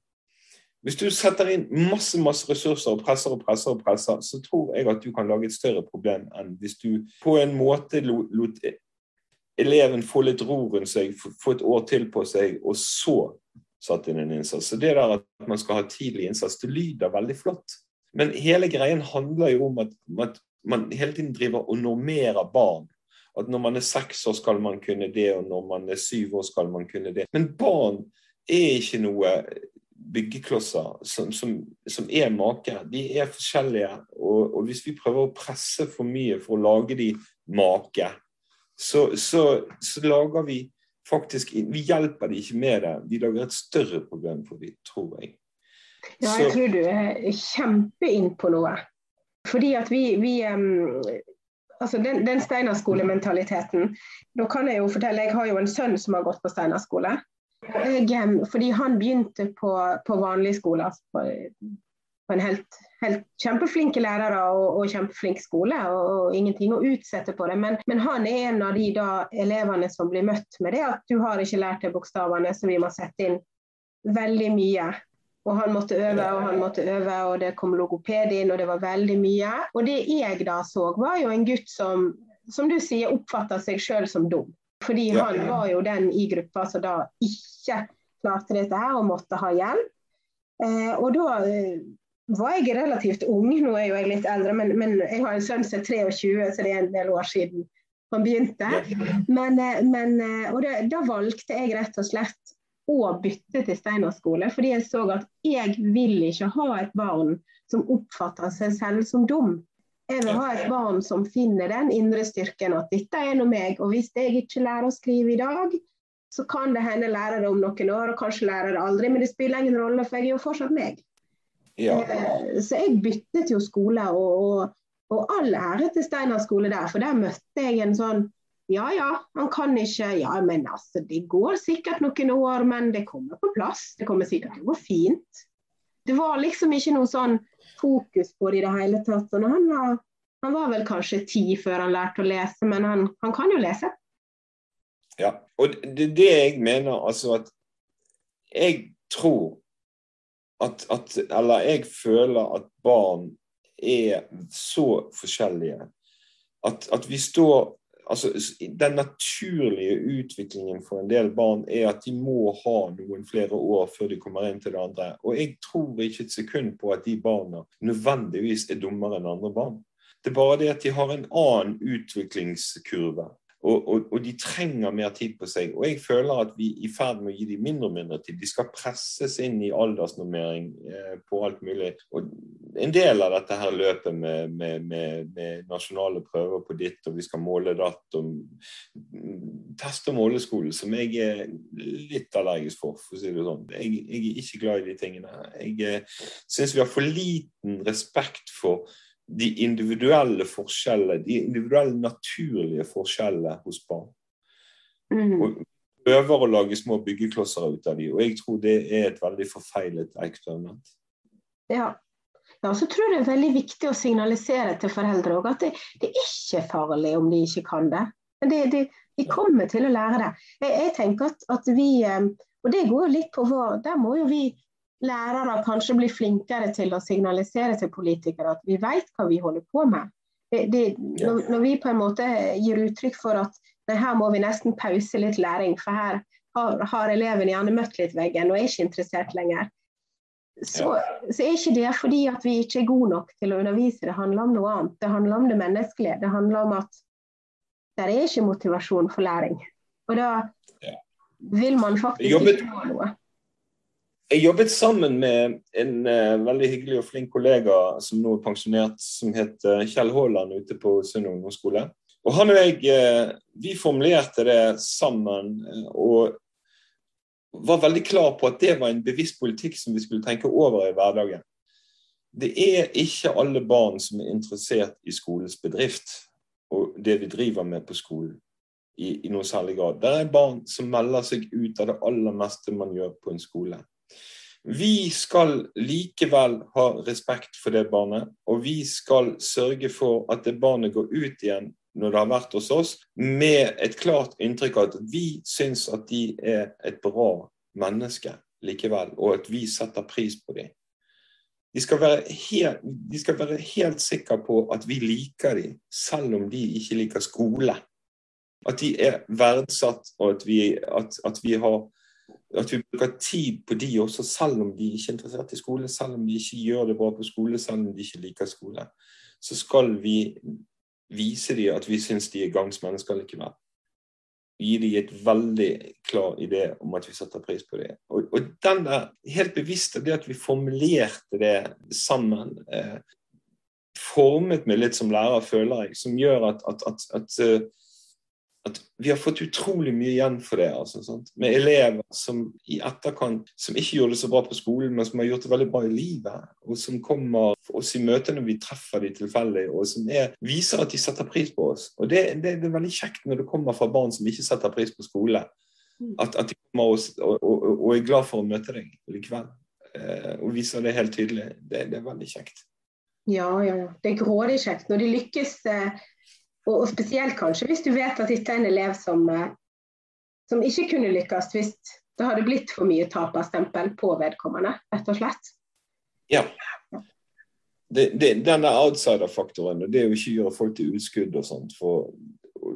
hvis du setter inn masse masse ressurser og presser og presser, og presser, så tror jeg at du kan lage et større problem enn hvis du på en måte lot eleven få litt ro rundt seg, få et år til på seg, og så satt inn en innsats. Så Det der at man skal ha tidlig innsats, det lyder veldig flott. Men hele greien handler jo om at, at man hele tiden driver og normerer barn. At når man er seks år, skal man kunne det, og når man er syv år, skal man kunne det. Men barn er ikke noe byggeklosser som, som, som, er make. De er forskjellige. Og, og, hvis vi prøver å presse for mye for å lage de make, så, så, så lager vi faktisk Vi hjelper dem ikke med det. Vi lager et større problem for dem, tror jeg. Ja, jeg tror du er kjempeinn på noe. Fordi at vi, vi um, altså Den, den Steinerskolementaliteten. Nå kan jeg jo fortelle, jeg har jo en sønn som har gått på Steinerskole. Jeg, fordi han begynte på, på vanlig skole, altså på, på, en helt, helt kjempeflinke lærere og, og, kjempeflink skole, og, og, ingenting å utsette på det. Men, men, han er en av de da, elevene som blir møtt med det at du har ikke lært deg bokstavene, så vi må sette inn veldig mye. Og han måtte øve og han måtte øve, og det kom logoped inn, og det var veldig mye. Og det jeg da så, var jo en gutt som, som du sier, oppfatta seg sjøl som dum. Fordi han var jo den i gruppa som da ikke klarte dette her og måtte ha hjelp. Eh, og da eh, var jeg relativt ung, nå er jo jeg litt eldre, men, men jeg har en sønn som er 23, så det er en del år siden han begynte. Men, eh, men, eh, og det, da valgte jeg rett og slett å bytte til Steinar skole, fordi jeg så at jeg vil ikke ha et barn som oppfatter seg selv som dum. Jeg vil ha et barn som finner den indre styrken at dette er nå meg, og hvis jeg ikke lærer å skrive i dag, så kan det hende lære det om noen år, og kanskje lærer det aldri, men det spiller ingen rolle, for jeg er jo fortsatt meg. Ja. Eh, Så jeg byttet jo skole, og, og, og all ære til Steinar skole der, for der møtte jeg en sånn ja ja, han kan ikke Ja, men altså, det går sikkert noen år, men det kommer på plass. Det kommer sikkert til å gå fint. Det var liksom ikke noe sånn fokus på det i det hele tatt. Og han, var, han var vel kanskje ti før han lærte å lese, men han, han kan jo lese. Ja, og det er det jeg mener, altså at jeg tror at, at Eller jeg føler at barn er så forskjellige at, at vi står altså Den naturlige utviklingen for en del barn er at de må ha noen flere år før de kommer inn til det andre. Og jeg tror ikke et sekund på at de barna nødvendigvis er dummere enn andre barn. Det er bare det at de har en annen utviklingskurve. Og, og, og, de trenger mer tid på seg. Og jeg føler at vi er i ferd med å gi dem mindre og mindre tid. De skal presses inn i aldersnormering eh, på alt mulig. Og en del av dette her løpet med, med, med, med nasjonale prøver på ditt, og vi skal måle datt, og test- og måleskole, som jeg er litt allergisk for, for å si det sånn. Jeg, jeg er ikke glad i de tingene. Jeg eh, syns vi har for liten respekt for de individuelle forskjellene, de individuelle naturlige forskjellene hos barn. Mm. Og prøver å lage små byggeklosser ut av dem, og jeg tror det er et veldig forfeilet eksperiment. Ja. ja, så tror jeg det er veldig viktig å signalisere til foreldre òg at det, det er ikke farlig om de ikke kan det. Men det, det, de kommer til å lære det. Jeg, jeg tenker at, at vi, eh, og det går litt på vår Der må jo vi lærere kanskje blir flinkere til å signalisere til politikere at vi vet hva vi holder på med. Det, det, når, når, vi på en måte gir uttrykk for at nei, her må vi nesten pause litt læring, for her har, har eleven gjerne møtt litt veggen og er ikke interessert lenger, så, så er ikke det fordi at vi ikke er gode nok til å undervise. Det handler om noe annet. Det handler om det menneskelige. Det handler om at det er ikke motivasjon for læring. Og da vil man faktisk ikke ha noe. Jeg jobbet sammen med en uh, veldig hyggelig og flink kollega som nå er pensjonert, som het uh, Kjell Haaland ute på Sund ungdomsskole. Og han og jeg uh, vi formulerte det sammen og var veldig klar på at det var en bevisst politikk som vi skulle tenke over i hverdagen. Det er ikke alle barn som er interessert i skolens bedrift og det vi driver med på skolen. I, i noen særlig grad. Det er barn som melder seg ut av det aller meste man gjør på en skole. Vi skal likevel ha respekt for det barnet, og vi skal sørge for at det barnet går ut igjen når det har vært hos oss, med et klart inntrykk av at vi syns at de er et bra menneske likevel, og at vi setter pris på dem. De skal være helt, de skal være helt sikre på at vi liker dem, selv om de ikke liker skole. At de er verdsatt, og at vi, at, at vi har at vi bruker tid på de også, selv om de ikke er interessert i skole, selv om de ikke gjør det bra på skole, selv om de ikke liker skole. Så skal vi vise dem at vi syns de er gagns mennesker likevel. Gi dem et veldig klar idé om at vi setter pris på det. Og, og den der, helt bevisst det at vi formulerte det sammen, eh, formet meg litt som lærer, føler jeg, som gjør at, at, at, at at vi har fått utrolig mye igjen for det. Altså, sant? Med elever som i etterkant som ikke gjorde det så bra på skolen, men som har gjort det veldig bra i livet. Og som kommer oss i møte når vi treffer dem tilfeldig, og som er, viser at de setter pris på oss. Og det, det, det, er veldig kjekt når det kommer fra barn som ikke setter pris på skole. At, at de kommer oss og, og, og, er glad for å møte deg likevel. Eh, og viser det helt tydelig. Det, det er veldig kjekt. Ja, ja. Det er grådig kjekt. Når de lykkes eh og, og, spesielt kanskje hvis du vet at dette er en elev som, som ikke kunne lykkes hvis det hadde blitt for mye taperstempel på vedkommende, rett og slett. Ja. Det, det, den outsider-faktoren, det å ikke gjøre folk til utskudd og sånt, for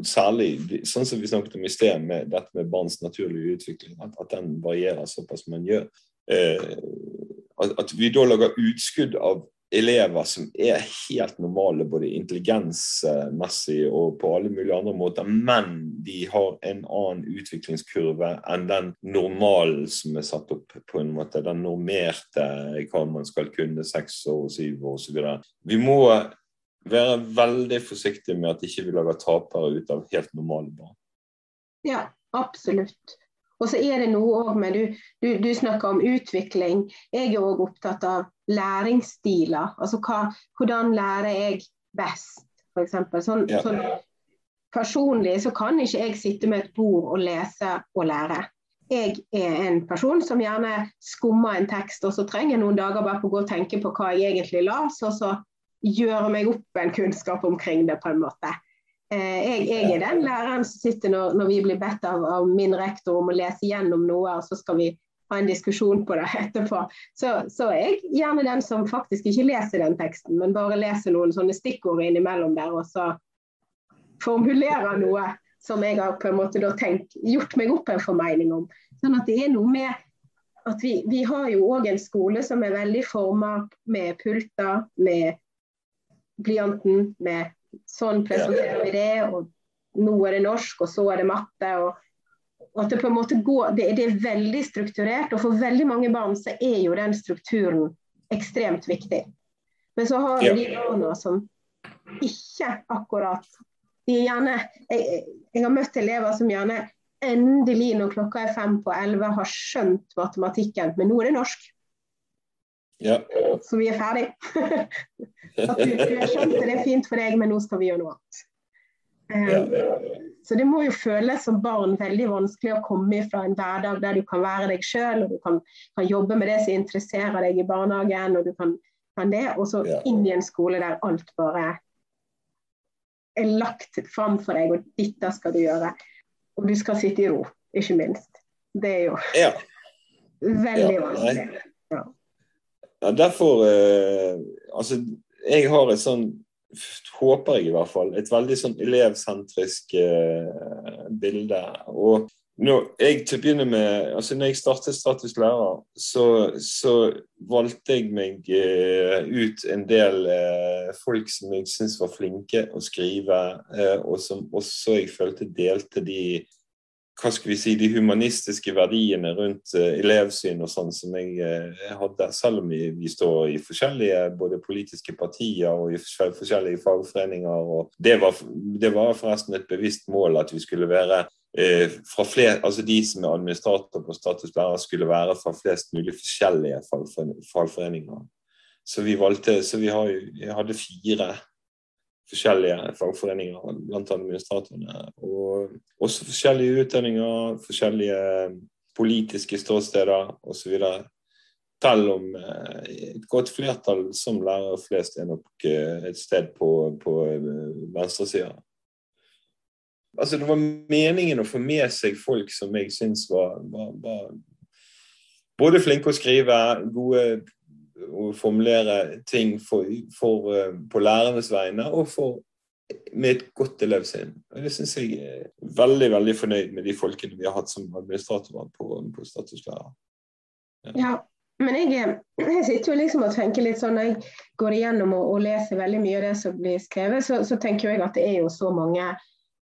særlig sånn som vi snakket om i sted, med dette med barns naturlige utvikling, at, at den varierer såpass man gjør. Eh, at, vi da lager utskudd av elever som er helt normale, både intelligensmessig og på alle mulige andre måter, men de har en annen utviklingskurve enn den normalen som er satt opp, på en måte. Den normerte hva man skal kunne, seks år, syv år osv. Vi må være veldig forsiktige med at ikke vi lager tapere ut av helt normale barn. Ja, absolutt. Og så er det noe òg med du, du, du, snakker om utvikling. Jeg er òg opptatt av læringsstiler. Altså hva, hvordan lærer jeg best, f.eks. Sånn, ja. sånn, personlig så kan ikke jeg sitte med et bord og lese og lære. Jeg er en person som gjerne skummer en tekst, og så trenger jeg noen dager bare på å gå og tenke på hva jeg egentlig la, så så gjøre meg opp en kunnskap omkring det, på en måte. Eh, jeg, jeg, er den læreren som sitter når, når vi blir bedt av, av, min rektor om å lese gjennom noe, og så skal vi ha en diskusjon på det etterpå. Så, så er jeg gjerne den som faktisk ikke leser den teksten, men bare leser noen sånne stikkord innimellom der, og så formulerer noe som jeg har på en måte da tenkt, gjort meg opp en formening om. Sånn at det er noe med at vi, vi har jo òg en skole som er veldig forma med pulter, med blyanten, med Sånn presenterer vi det, og nå er det norsk, og så er det matte. og, og at Det på en måte går, det, det, er veldig strukturert, og for veldig mange barn så er jo den strukturen ekstremt viktig. Men så har vi ja. de barna som ikke akkurat de gjerne, jeg, jeg, har møtt elever som gjerne endelig når klokka er fem på elleve har skjønt matematikken, men nå er det norsk. Ja. Så vi er ferdig. [laughs] At du, du har skjønt det, det er fint for deg, men nå skal vi gjøre noe annet. Um, så det må jo føles som barn veldig vanskelig å komme fra en hverdag der du kan være deg sjøl, og du kan, kan, jobbe med det som interesserer deg i barnehagen, og du kan, kan det, og så ja. inn i en skole der alt bare er lagt fram for deg, og dette skal du gjøre. Og du skal sitte i ro, ikke minst. Det er jo ja. veldig vanskelig. Ja. Ja, derfor eh, Altså, jeg har et sånn Håper jeg i hvert fall. Et veldig sånn elevsentrisk eh, bilde. Og når jeg til å begynne med, altså når jeg startet Status lærer, så, så valgte jeg meg eh, ut en del eh, folk som jeg syntes var flinke å skrive, eh, og som også jeg følte delte de hva skal vi si, de humanistiske verdiene rundt uh, elevsyn og sånn som jeg uh, hadde, selv om vi, står i forskjellige både politiske partier og i forskjellige fagforeninger. og Det var, det var forresten et bevisst mål at vi skulle være eh, fra flere, altså De som er administrator på Status lærer, skulle være fra flest mulig forskjellige fagforeninger. Så vi valgte, så vi hadde fire forskjellige fagforeninger blant administratorene. Og også forskjellige utdanninger, forskjellige politiske ståsteder osv. Selv om eh, et godt flertall som lærere flest er nok eh, et sted på, på eh, venstresida. Altså, det var meningen å få med seg folk som jeg syns var, var, var både flinke å skrive, gode å formulere ting for, for, eh, på lærernes vegne og for, med et godt elevsyn. Og Det syns jeg er veldig veldig fornøyd med de folkene vi har hatt som administratorer på, på statuslærer. Ja. ja. Men jeg, jeg, sitter jo liksom og tenker litt sånn når jeg går igjennom og, og leser veldig mye av det som blir skrevet, så, så tenker jeg at det er jo så mange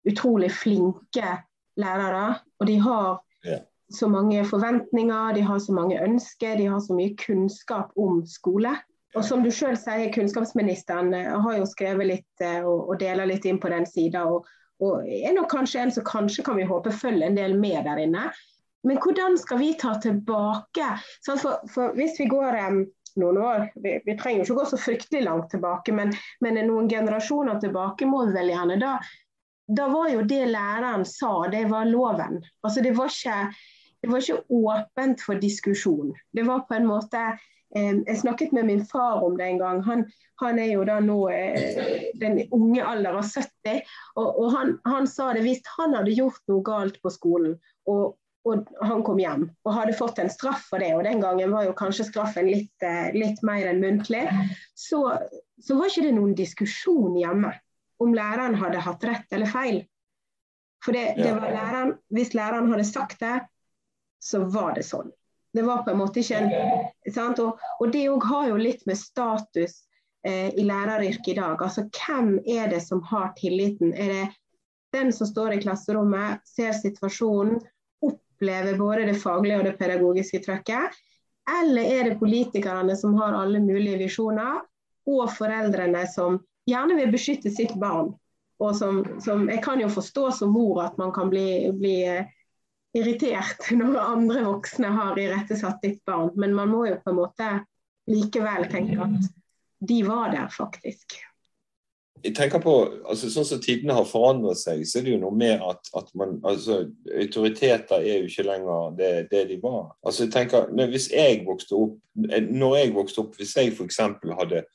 utrolig flinke lærere. Og de har yeah så mange forventninger, de har så mange ønsker, de har så mye kunnskap om skole. Og som du selv sier, Kunnskapsministeren eh, har jo skrevet litt eh, og, og deler litt inn på den sida. Og, og, er nok kanskje en som kanskje kan vi håpe følger en del med der inne. Men hvordan skal vi ta tilbake? For, for hvis vi går um, noen år, vi, vi, trenger ikke gå så fryktelig langt tilbake, men, men noen generasjoner tilbake må vi vel gjerne. Da, da var jo det læreren sa, det var loven. Altså det var ikke det var ikke åpent for diskusjon. Det var på en måte eh, Jeg snakket med min far om det en gang. Han, han er jo da nå eh, den unge alder av 70. Og, og han, han, sa det hvis han hadde gjort noe galt på skolen, og, og, han kom hjem og hadde fått en straff for det, og den gangen var jo kanskje straffen litt, eh, litt mer enn muntlig, så, så var ikke det noen diskusjon hjemme om læreren hadde hatt rett eller feil. For det, det var læreren, Hvis læreren hadde sagt det, så var det sånn. Det var på en måte ikke en sant? Og, og det òg har jo litt med status eh, i læreryrket i dag. Altså hvem er det som har tilliten? Er det den som står i klasserommet, ser situasjonen, opplever både det faglige og det pedagogiske trøkket? Eller er det politikerne som har alle mulige visjoner, og foreldrene som gjerne vil beskytte sitt barn? Og som, som Jeg kan jo forstå som mor at man kan bli, bli eh, irritert [laughs] når andre voksne har irettesatt ditt barn, men man må jo på en måte likevel tenke at de var der, faktisk. Jeg tenker på, altså Sånn som tidene har forandret seg, så er det jo noe med at, at man, altså autoriteter er jo ikke lenger det, det de var. Altså jeg tenker, Hvis jeg vokste opp, når jeg vokste opp, hvis jeg f.eks. hadde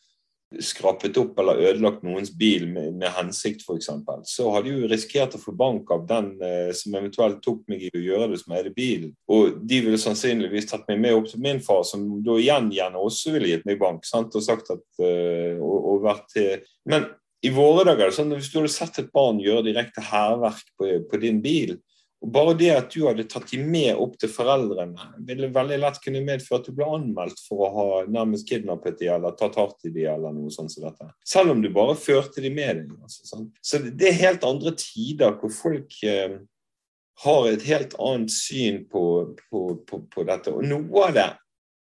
skrapet opp eller ødelagt noens bil med, med hensikt f.eks., så hadde jeg jo risikert å få bank av den eh, som eventuelt tok meg i å gjøre det som eide bilen. Og de ville sannsynligvis tatt meg med opp til min far, som da igjen gjerne også ville gitt meg bank. Sant? og sagt at, eh, og, og vært til... Men i våre dager er sånn hvis du hadde sett et barn gjøre direkte hærverk på, på din bil, og Bare det at du hadde tatt dem med opp til foreldrene, ville veldig lett kunne medføre at du ble anmeldt for å ha nærmest kidnappet dem eller tatt hardt i dem eller noe sånt som dette. Selv om du bare førte dem med deg. Altså, sånn. Så det er helt andre tider hvor folk eh, har et helt annet syn på, på, på, på, dette. Og noe av det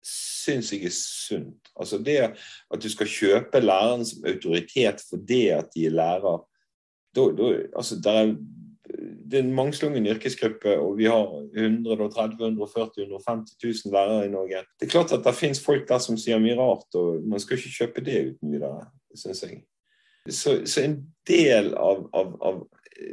syns jeg er sunt. Altså det at du skal kjøpe læreren som autoritet for det at de er lærer. Da, da, altså, der er det er en mangslungen yrkesgruppe, og vi har 130 140 150 000 lærere i Norge. Det er klart at det finnes folk der som sier mye rart, og man skal ikke kjøpe det uten videre, syns jeg. Så, så, en del av, av, av,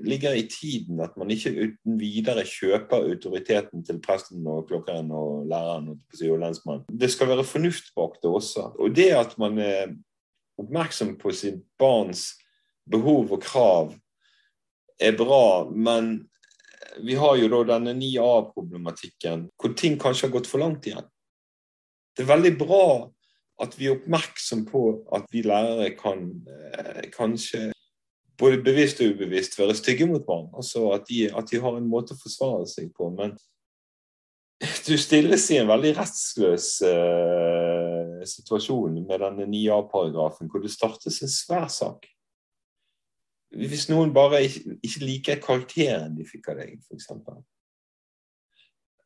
ligger i tiden at man ikke uten videre kjøper autoriteten til presten og klokkeren og læreren og lensmannen. Det skal være fornuft bak det også. Og det at man er oppmerksom på sitt barns behov og krav er bra, men vi har jo da denne 9A-problematikken, hvor ting kanskje har gått for langt igjen. Det er veldig bra at vi er oppmerksom på at vi lærere kan eh, kanskje både bevisst og ubevisst være stygge mot barn. Altså at de, at de, har en måte å forsvare seg på. Men du stilles i en veldig rettsløs eh, situasjon med denne 9A-paragrafen, hvor det startes en svær sak. Hvis noen bare ikke, ikke liker karakteren de fikk av deg, f.eks.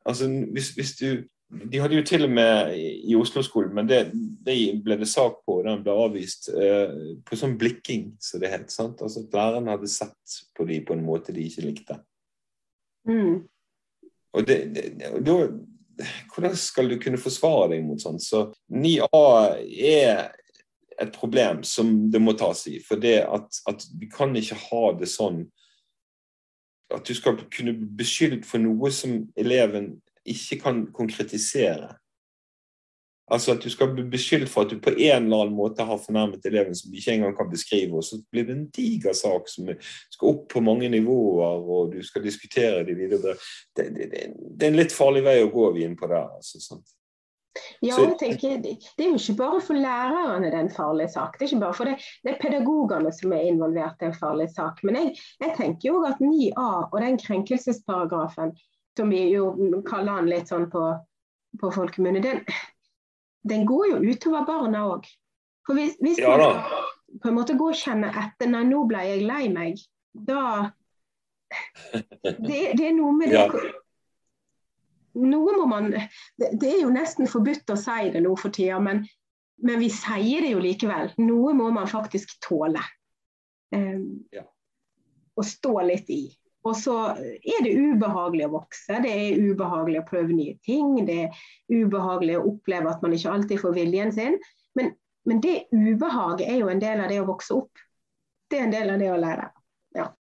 Altså, hvis, hvis du De hadde jo til og med i Oslo-skolen, men det, det, ble det sak på, og den ble avvist eh, på sånn blikking, så det het. sant? Altså at Læreren hadde sett på dem på en måte de ikke likte. Mm. Og det, det, da Hvordan skal du kunne forsvare deg mot sånt? Så 9A er et problem som det må tas i. For det at, at vi kan ikke ha det sånn at du skal kunne bli beskyldt for noe som eleven ikke kan konkretisere. Altså at du skal bli beskyldt for at du på en eller annen måte har fornærmet eleven som du ikke engang kan beskrive, og så blir det en diger sak som skal opp på mange nivåer, og du skal diskutere de videre. Det, det, det er en litt farlig vei å gå vi inn på der. altså sant? Ja, jeg tenker, Det er jo ikke bare for lærerne det er en farlig sak. Det er ikke bare for det, det er pedagogene som er involvert i en farlig sak. Men jeg, jeg tenker jo at 9a og den krenkelsesparagrafen, som vi jo kaller den litt sånn på, på folkemunne, den, den, går jo utover barna òg. For hvis, hvis ja, man på en måte går og kjenner etter Nei, nå ble jeg lei meg. Da [laughs] Det, det er noe med det ja noe må man det, er jo nesten forbudt å si det nå for tida, men, men, vi sier det jo likevel. Noe må man faktisk tåle. Um, ja. Og stå litt i. Og så er det ubehagelig å vokse, det er ubehagelig å prøve nye ting. Det er ubehagelig å oppleve at man ikke alltid får viljen sin. Men, men det ubehaget er jo en del av det å vokse opp. Det er en del av det å lære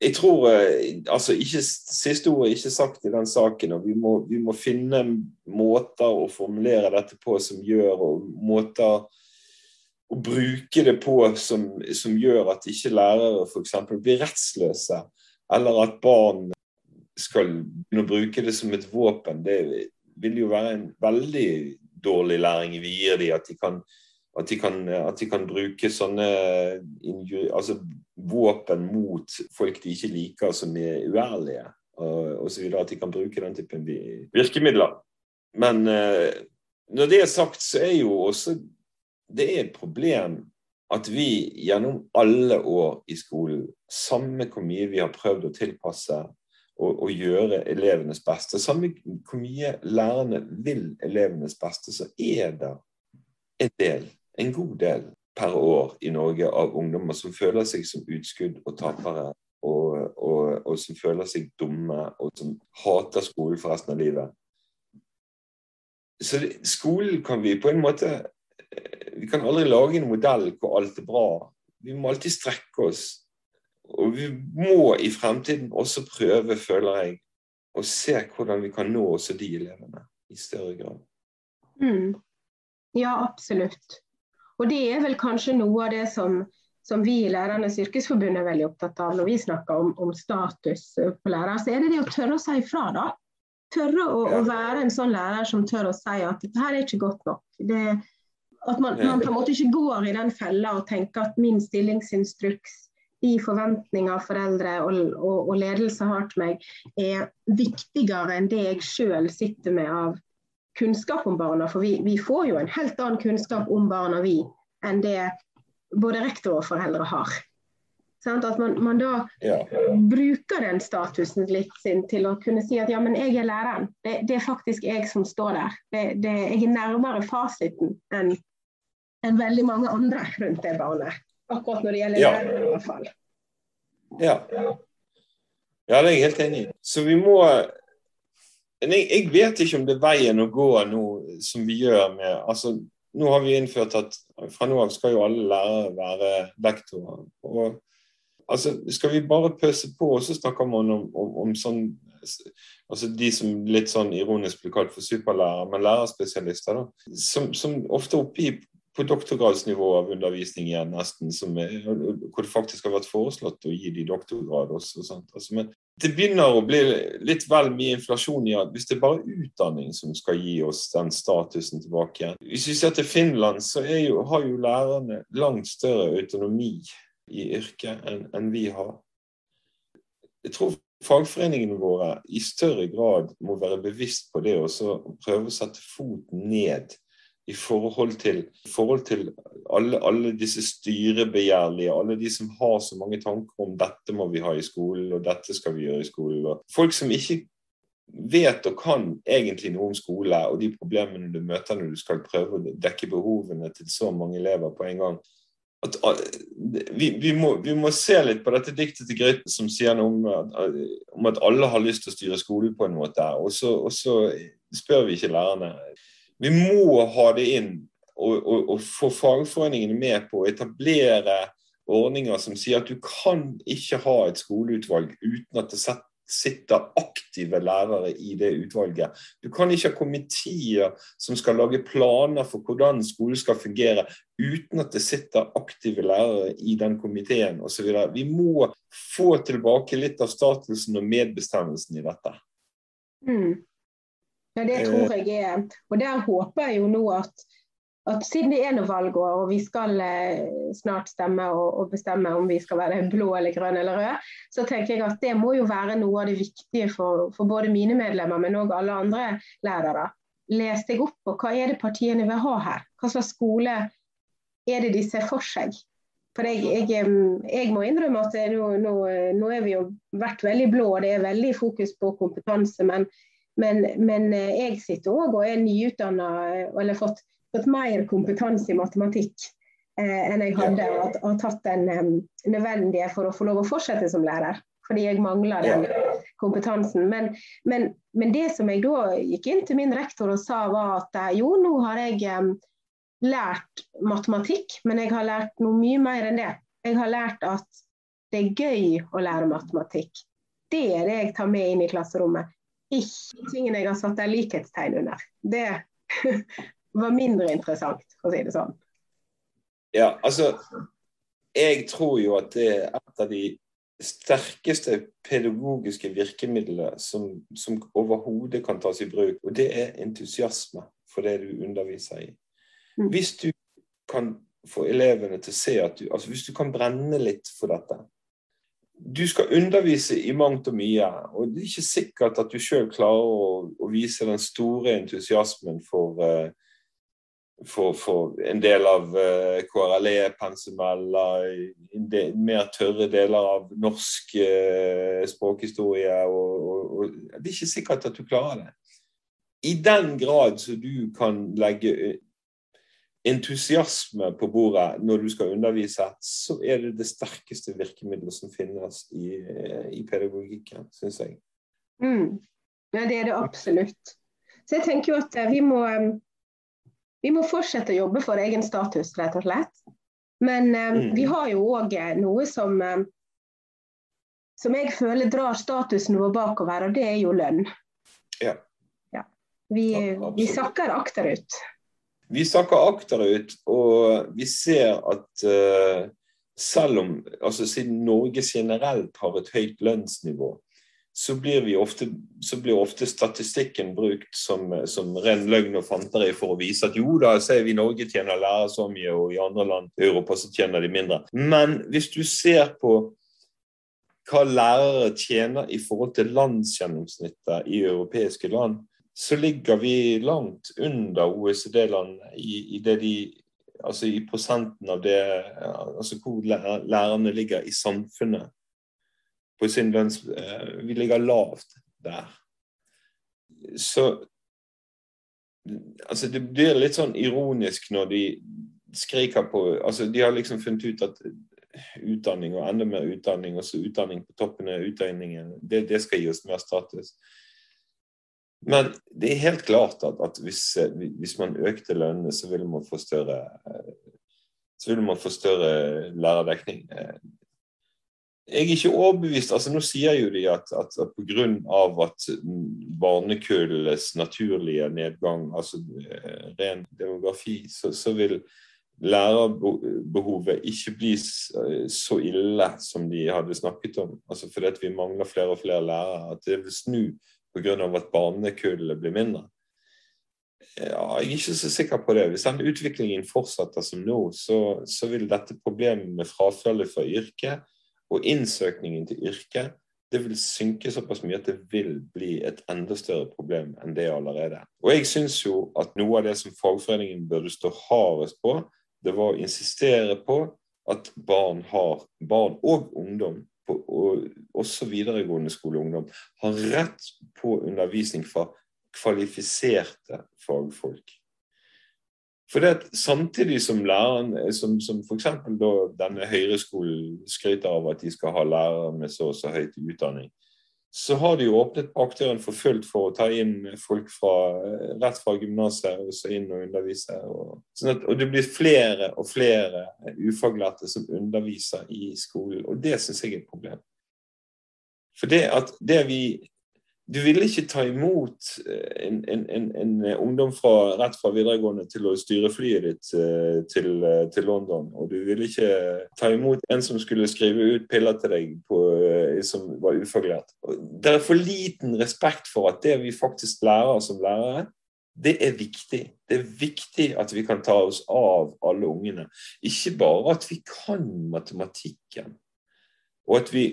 jeg tror eh, altså ikke, Siste ord er ikke sagt i den saken. og vi må, vi må, finne måter å formulere dette på som gjør og måter å bruke det på som, som gjør at ikke lærere f.eks. blir rettsløse, eller at barn skal begynne å bruke det som et våpen. Det vil jo være en veldig dårlig læring vi gir dem, at de kan at de, at de kan, bruke sånne altså, våpen mot folk de ikke liker, som er uærlige, osv. At de kan bruke den typen virkemidler. Men eh, når det er sagt, så er jo også det er et problem at vi gjennom alle år i skolen, samme hvor mye vi har prøvd å tilpasse og, og gjøre elevenes beste, samme hvor mye lærerne vil elevenes beste, så er det en del, en god del per år i Norge av ungdommer som føler seg som utskudd og tapere, og, og, og som føler seg dumme, og som hater skolen for resten av livet. Så skolen kan vi på en måte vi kan aldri lage en modell hvor alt er bra. Vi må alltid strekke oss. Og vi må i fremtiden også prøve, føler jeg, å se hvordan vi kan nå også de elevene i større grad. Mm. Ja, absolutt. Og det er vel kanskje noe av det som, som vi i Lærernes yrkesforbund er veldig opptatt av når vi snakker om, om status på lærere. Så er det det å tørre å si ifra, da. Tørre å, å, være en sånn lærer som tør å si at dette her er ikke godt nok. Det, at man, man, på en måte ikke går i den fella og tenker at min stillingsinstruks, de forventninger foreldre og, og, og ledelse har til meg, er viktigere enn det jeg sjøl sitter med av kunnskap om barna. For vi, vi, får jo en helt annen kunnskap om barna, vi, enn det både rektor og foreldre har. Sånn, at man, man da ja. bruker den statusen litt sin til å kunne si at ja, men jeg er læreren. Det, det er faktisk jeg som står der. Det, det, jeg er nærmere fasiten enn en veldig mange andre rundt det barnet. Akkurat når det gjelder ja. lærere, i hvert fall. Ja. ja, det er jeg helt enig i. Så vi må jeg, jeg, vet ikke om det er veien å gå nå som vi gjør med altså, Nå har vi innført at fra nå av skal jo alle lærere være lektorer. Og, altså, skal vi bare pøse på, og så snakker man om, om, om sånn altså De som litt sånn ironisk blir kalt for superlærere, men lærerspesialister, da, som, som ofte oppe på doktorgradsnivå av undervisning igjen, nesten, er, hvor det faktisk har vært foreslått å gi de doktorgrad også. Altså, men det begynner å bli litt vel mye inflasjon i at hvis det er bare utdanning som skal gi oss den statusen tilbake. Hvis vi ser til Finland, så jo, har jo lærerne langt større autonomi i yrket enn, en vi har. Jeg tror fagforeningene våre i større grad må være bevisst på det og prøve å sette foten ned i forhold til, forhold til alle, alle, disse styrebegjærlige, alle de som har så mange tanker om dette må vi ha i skolen, og dette skal vi gjøre i skolen. Folk som ikke vet og kan egentlig noe om skole og de problemene du møter når du skal prøve å dekke behovene til så mange elever på en gang. At, vi, vi, må, vi, må, se litt på dette diktet til Grøten som sier noe om, om, at alle har lyst til å styre skolen på en måte. Og så, og så spør vi ikke lærerne vi må ha det inn og, og, og få fagforeningene med på å etablere ordninger som sier at du kan ikke ha et skoleutvalg uten at det sitter aktive lærere i det utvalget. Du kan ikke ha komiteer som skal lage planer for hvordan skolen skal fungere, uten at det sitter aktive lærere i den komiteen osv. Vi må få tilbake litt av statusen og medbestemmelsen i dette. Mm. Ja, det tror jeg er. Og der håper jeg jo nå at, at siden det er noe valgår, og vi skal eh, snart stemme og, og, bestemme om vi skal være blå eller grønn eller rød, så tenker jeg at det må jo være noe av det viktige for, for både mine medlemmer, men òg alle andre lærere. Les deg opp på hva er det partiene vil ha her? Hva slags skole er det de ser for seg? For jeg, jeg, jeg må innrømme at nå, nå, nå er vi jo vært veldig blå, og det er veldig fokus på kompetanse. men men, men eh, jeg sitter òg og er nyutdanna eller fått, fått, mer kompetanse i matematikk eh, enn jeg hadde og har tatt den um, nødvendige for å få lov å fortsette som lærer. Fordi jeg mangler den kompetansen. Men, men, men, det som jeg da gikk inn til min rektor og sa, var at eh, jo, nå har jeg um, lært matematikk, men jeg har lært noe mye mer enn det. Jeg har lært at det er gøy å lære matematikk. Det er det jeg tar med inn i klasserommet ikke tingene jeg har satt der likhetstegn under. Det [laughs] var mindre interessant, for å si det sånn. Ja, altså Jeg tror jo at det er et av de sterkeste pedagogiske virkemidlene som, som overhodet kan tas i bruk, og det er entusiasme for det du underviser i. Mm. Hvis du kan få elevene til å se at du altså Hvis du kan brenne litt for dette, du skal undervise i mangt og mye, og det er ikke sikkert at du sjøl klarer å, å, vise den store entusiasmen for, uh, for, for en del av uh, KRLE-pensum eller mer tørre deler av norsk uh, språkhistorie. Og, og, og, det er ikke sikkert at du klarer det. I den grad så du kan legge entusiasme på bordet når du skal undervise, så er det det sterkeste virkemidlet som finnes i, i pedagogikken, syns jeg. Mm. Ja, det er det absolutt. Så jeg tenker jo at vi må vi må fortsette å jobbe for egen status, rett og slett. Men eh, mm. vi har jo òg eh, noe som, eh, som jeg føler drar statusen vår bakover, og det er jo lønn. Ja. ja. Vi, ja, vi, sakker akterut. Vi sakker akterut, og vi ser at uh, selv om altså Siden Norge generelt har et høyt lønnsnivå, så blir, ofte, så blir ofte, statistikken brukt som, som, ren løgn og fanteri for å vise at jo da, ser vi Norge tjener lærere så mye, og i andre land i Europa så tjener de mindre. Men hvis du ser på hva lærere tjener i forhold til landsgjennomsnittet i europeiske land, så ligger vi langt under OECD-landene i, i, de Altså i prosenten av det Altså hvor lærerne ligger i samfunnet på sin lønns... Eh, vi ligger lavt der. Så altså Det blir litt sånn ironisk når de skriker på altså De har liksom funnet ut at utdanning og enda mer utdanning, og så utdanning på toppen av utdanningen, det, det skal gi oss mer status. Men det er helt klart at, at hvis, hvis, man økte lønnene, så ville man få større så ville man få større lærerdekning jeg er ikke overbevist. altså Nå sier jo de at, at, at pga. at barnekullenes naturlige nedgang, altså eh, ren demografi, så, så vil lærerbehovet ikke bli eh, så ille som de hadde snakket om. altså Fordi at vi mangler flere og flere lærere. At det vil snu pga. at barnekullet blir mindre. Ja, jeg er ikke så sikker på det. Hvis den utviklingen fortsetter som nå, så, så vil dette problemet med frafallet fra yrket og innsøkningen til yrket det vil synke såpass mye at det vil bli et enda større problem enn det allerede. Og jeg syns jo at noe av det som fagforeningen burde stå hardest på, det var å insistere på at barn har, barn og ungdom, og også videregående skoleungdom, har rett på undervisning fra kvalifiserte fagfolk. For det at Samtidig som læreren, som, som f.eks. denne høyreskolen skryter av at de skal ha lærere med så og så høyt utdanning, så har de jo åpnet aktøren for fullt for å ta inn folk fra, rett fra gymnaset og så inn og undervise. Og, sånn at, og det blir flere og flere ufaglærte som underviser i skolen, og det syns jeg er et problem. For det at det vi du ville ikke ta imot eh, en, en, en, en, ungdom fra, rett fra videregående til å styre flyet ditt eh, til, eh, til, London. Og du ville ikke ta imot en som skulle skrive ut piller til deg på, som var ufaglært. Det er for liten respekt for at det vi faktisk lærer som lærere, det er viktig. Det er viktig at vi kan ta oss av alle ungene. Ikke bare at vi kan matematikken og at vi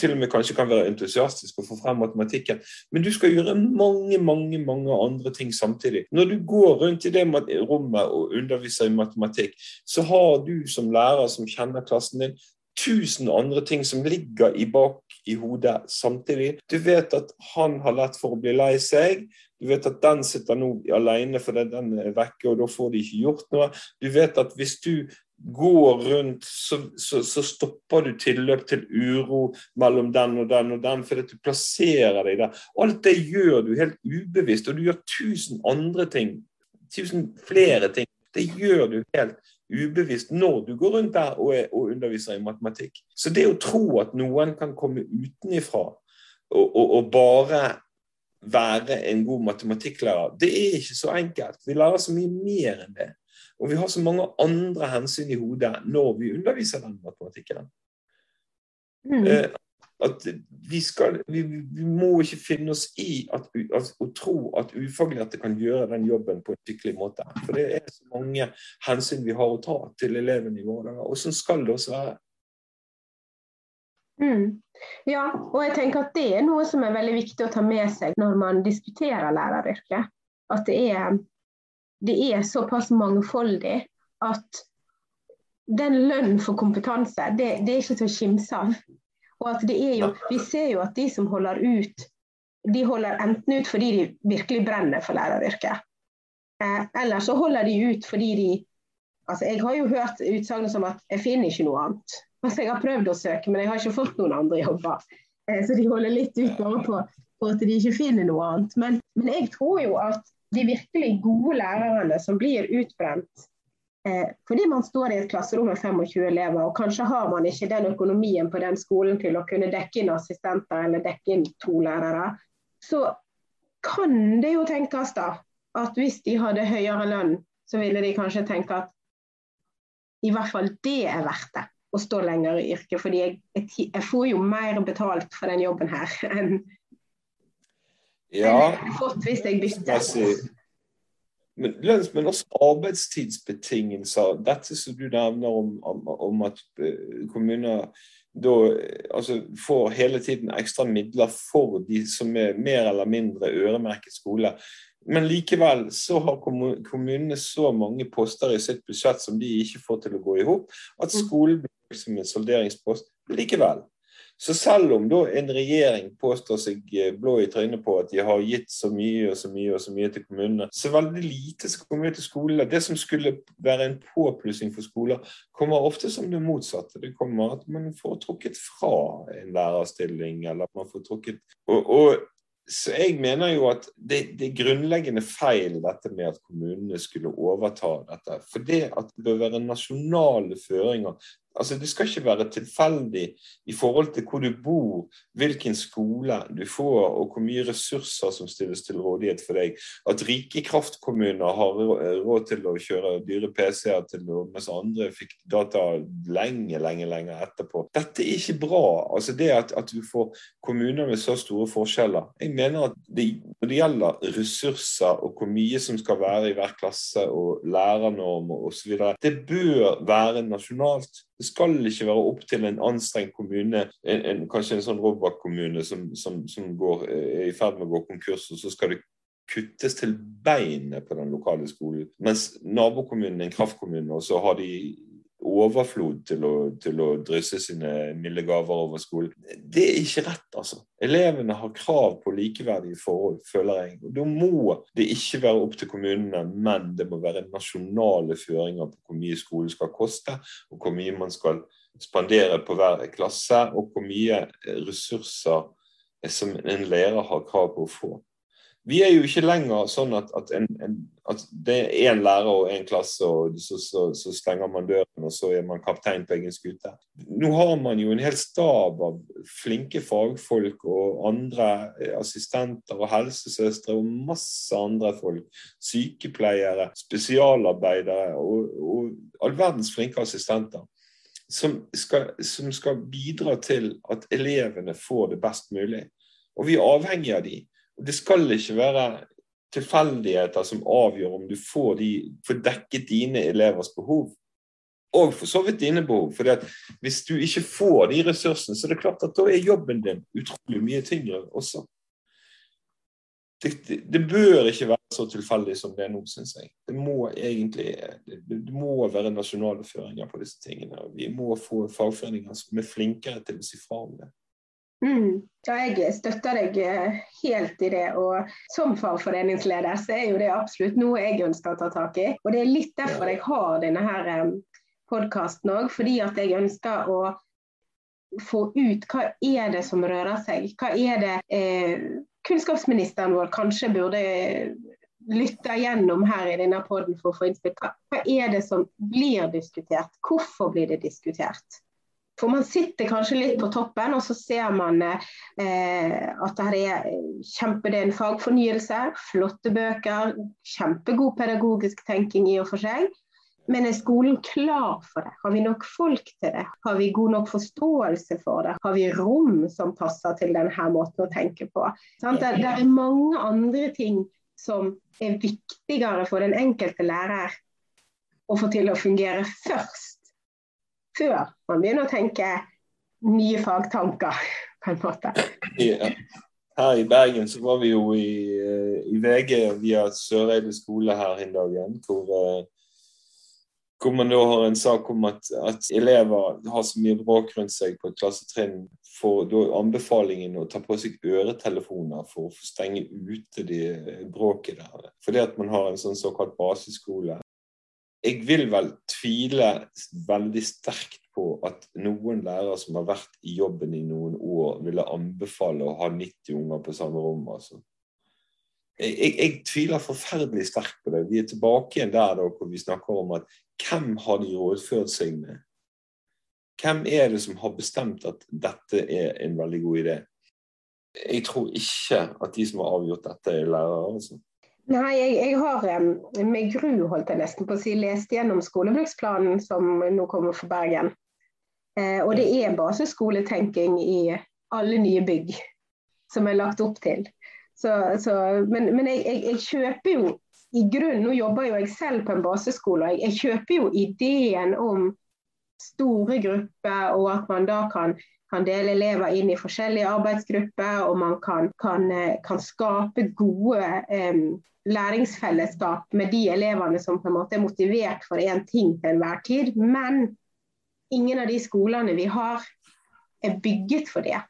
til og med kanskje kan være entusiastiske og få frem matematikken. Men du skal gjøre mange mange, mange andre ting samtidig. Når du går rundt i det rommet og underviser i matematikk, så har du som lærer som kjenner klassen din, tusen andre ting som ligger i bak i hodet samtidig. Du vet at han har lett for å bli lei seg. Du vet at den sitter nå alene fordi den er vekke, og da får de ikke gjort noe. Du vet at hvis du går rundt, så, så, så, stopper du tilløp til uro mellom den og den og den, fordi du plasserer deg der. Alt det gjør du helt ubevisst, og du gjør tusen andre ting. Tusen flere ting. Det gjør du helt ubevisst når du går rundt der og, er, og underviser i matematikk. Så det å tro at noen kan komme utenifra og, og, og bare være en god matematikklærer, det er ikke så enkelt. Vi lærer så mye mer enn det. Og vi har så mange andre hensyn i hodet når vi underviser den matematikken. Mm. Eh, at vi, skal, vi, vi, må ikke finne oss i at, at, å tro at ufaglærte kan gjøre den jobben på en skikkelig måte. For det er så mange hensyn vi har å ta til elevene i våre dager. Og sånn skal det også være. Mm. Ja, og jeg tenker at det er noe som er veldig viktig å ta med seg når man diskuterer læreryrket. At det er det er såpass mangfoldig at den lønnen for kompetanse, det, det er ikke til å kimse av. Og at det er jo, Vi ser jo at de som holder ut, de holder enten ut fordi de virkelig brenner for læreryrket. Eh, eller så holder de ut fordi de altså Jeg har jo hørt utsagn som at jeg finner ikke noe annet. Altså Jeg har prøvd å søke, men jeg har ikke fått noen andre jobber. Eh, så de holder litt ut bare på, på at de ikke finner noe annet. Men, men jeg tror jo at de virkelig gode lærerne som blir utbrent Eh, fordi man står i et klasserom med 25 elever, og kanskje har man ikke den økonomien på den skolen til å kunne dekke inn assistenter eller dekke inn to lærere, så kan det jo tenkes da at hvis de hadde høyere lønn, så ville de kanskje tenke at i hvert fall det er verdt det å stå lenger i yrket. Fordi jeg, jeg, jeg får jo mer betalt for den jobben her [laughs] enn ja, fått hvis jeg bytter. Men, lønns, men også arbeidstidsbetingelser. Dette som du nevner om, om, om at eh, kommuner da altså, får hele tiden ekstra midler for de som er mer eller mindre øremerket skole. Men likevel så har kommunene så mange poster i sitt budsjett som de ikke får til å gå i hop, at mm. skolen blir som en salderingspost likevel. Så selv om da en regjering påstår seg eh, blå i trynet på at de har gitt så mye og så mye og så mye til kommunene, så veldig lite som kommer til skolene. Det som skulle være en påplussing for skoler, kommer ofte som det motsatte. Det kommer at man får trukket fra en lærerstilling, eller man får trukket og, og så jeg mener jo at det, det, er grunnleggende feil dette med at kommunene skulle overta dette. For det at det bør være nasjonale føringer Altså, Det skal ikke være tilfeldig i forhold til hvor du bor, hvilken skole du får og hvor mye ressurser som stilles til rådighet for deg. At rike kraftkommuner har råd til å kjøre dyre PC-er til noe, mens andre fikk data lenge, lenge lenge etterpå. Dette er ikke bra. altså det at, at du får kommuner med så store forskjeller. Jeg mener at det, når det gjelder ressurser og hvor mye som skal være i hver klasse og lærernormer osv., det bør være nasjonalt. Det skal ikke være opp til en anstrengt kommune, en, en, kanskje en sånn Robak-kommune som, som, som går, er i ferd med å gå konkurs, og så skal det kuttes til beinet på den lokale skolen. Mens nabokommunen er en kraftkommune, og så har de overflod til å, til å, drysse sine milde gaver over skolen. Det er ikke rett, altså. Elevene har krav på likeverdige forhold, føler jeg. Og Da må det ikke være opp til kommunene, men det må være nasjonale føringer på hvor mye skolen skal koste, og hvor mye man skal spandere på hver klasse, og hvor mye ressurser som en lærer har krav på å få. Vi er jo ikke lenger sånn at, at, en, en, at det er én lærer og én klasse, og så, så, så, stenger man døren, og så er man kaptein på egen skute. Nå har man jo en hel stab av flinke fagfolk og andre eh, assistenter og helsesøstre og masse andre folk. Sykepleiere, spesialarbeidere og, og all verdens flinke assistenter. Som skal, som skal bidra til at elevene får det best mulig. Og vi er avhengig av de. Det skal ikke være tilfeldigheter som avgjør om du får, de, får dekket dine elevers behov. Og for så vidt dine behov. For hvis du ikke får de ressursene, så er det klart at da er jobben din utrolig mye tyngre også. Det, det, det bør ikke være så tilfeldig som det er nå, syns jeg. Det må egentlig det, det, må være nasjonale føringer på disse tingene. Vi må få fagforeninger som er flinkere til å si fra om det. Mm. Ja, jeg støtter deg eh, helt i det. Og som fagforeningsleder så er jo det absolutt noe jeg ønsker å ta tak i. Og det er litt derfor jeg har denne her eh, podkasten òg. Fordi at jeg ønsker å få ut hva er det som rører seg. Hva er det eh, kunnskapsministeren vår kanskje burde lytte gjennom her i denne poden for å få innspill. Hva, er det som blir diskutert? Hvorfor blir det diskutert? For man sitter kanskje litt på toppen, og så ser man eh, at det er kjempe, det er en fagfornyelse, flotte bøker, kjempegod pedagogisk tenking i og for seg. Men er skolen klar for det? Har vi nok folk til det? Har vi god nok forståelse for det? Har vi rom som passer til denne måten å tenke på? Det, det er mange andre ting som er viktigere for den enkelte lærer å få til å fungere først før man begynner å tenke nye fagtanker, [laughs] på en måte. Ja. Her i Bergen så var vi jo i, i VG via Søreide skole her en dagen, hvor, uh, hvor man da har en sak om at, at, elever har så mye bråk rundt seg på et klassetrinn, får da anbefalingen å ta på seg øretelefoner for å stenge ute de bråket der. Fordi at man har en sånn såkalt baseskole jeg vil vel tvile veldig sterkt på at noen lærere som har vært i jobben i noen år, ville anbefale å ha 90 unger på samme rom. altså. Jeg, jeg, jeg, tviler forferdelig sterkt på det. Vi er tilbake igjen der da, hvor vi snakker om at hvem har de rådført seg med? Hvem er det som har bestemt at dette er en veldig god idé? Jeg tror ikke at de som har avgjort dette, er lærere. altså. Nei, jeg, jeg, har med gru holdt jeg nesten på å si, lest gjennom skolebruksplanen som nå kommer for Bergen. Eh, og det er baseskoletenking i alle nye bygg som er lagt opp til. Så, så, men, men jeg, jeg, jeg, kjøper jo i grunn, Nå jobber jo jeg selv på en baseskole. og jeg kjøper jo ideen om store grupper, og at man da kan kan dele elever inn i forskjellige arbeidsgrupper, og man kan, kan, eh, kan skape gode um, læringsfellesskap med de elevene som på en måte er motivert for én ting til enhver tid. Men ingen av de skolene vi har, er bygget for det.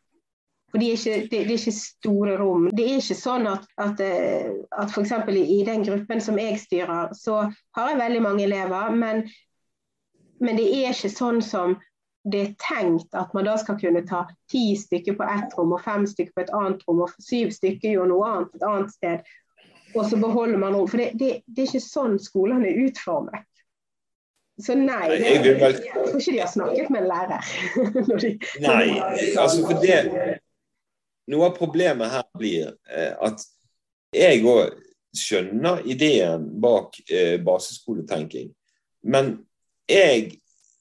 For det er, ikke, det, er ikke store rom. Det er ikke sånn at, at, eh, at f.eks. I den gruppen som jeg styrer, så har jeg veldig mange elever. Men, men det er ikke sånn som det er tenkt at man da skal kunne ta ti stykker på ett rom og fem stykker på et annet rom, og syv stykker gjør noe annet et annet sted. Og så beholder man ro. For det, det, det er ikke sånn skolene er utformet. Så nei, det, jeg, vel... jeg, tror ikke de har snakket med en lærer. [laughs] de, nei, altså for det Noe av problemet her blir eh, at jeg òg skjønner ideen bak eh, baseskoletenking. Men jeg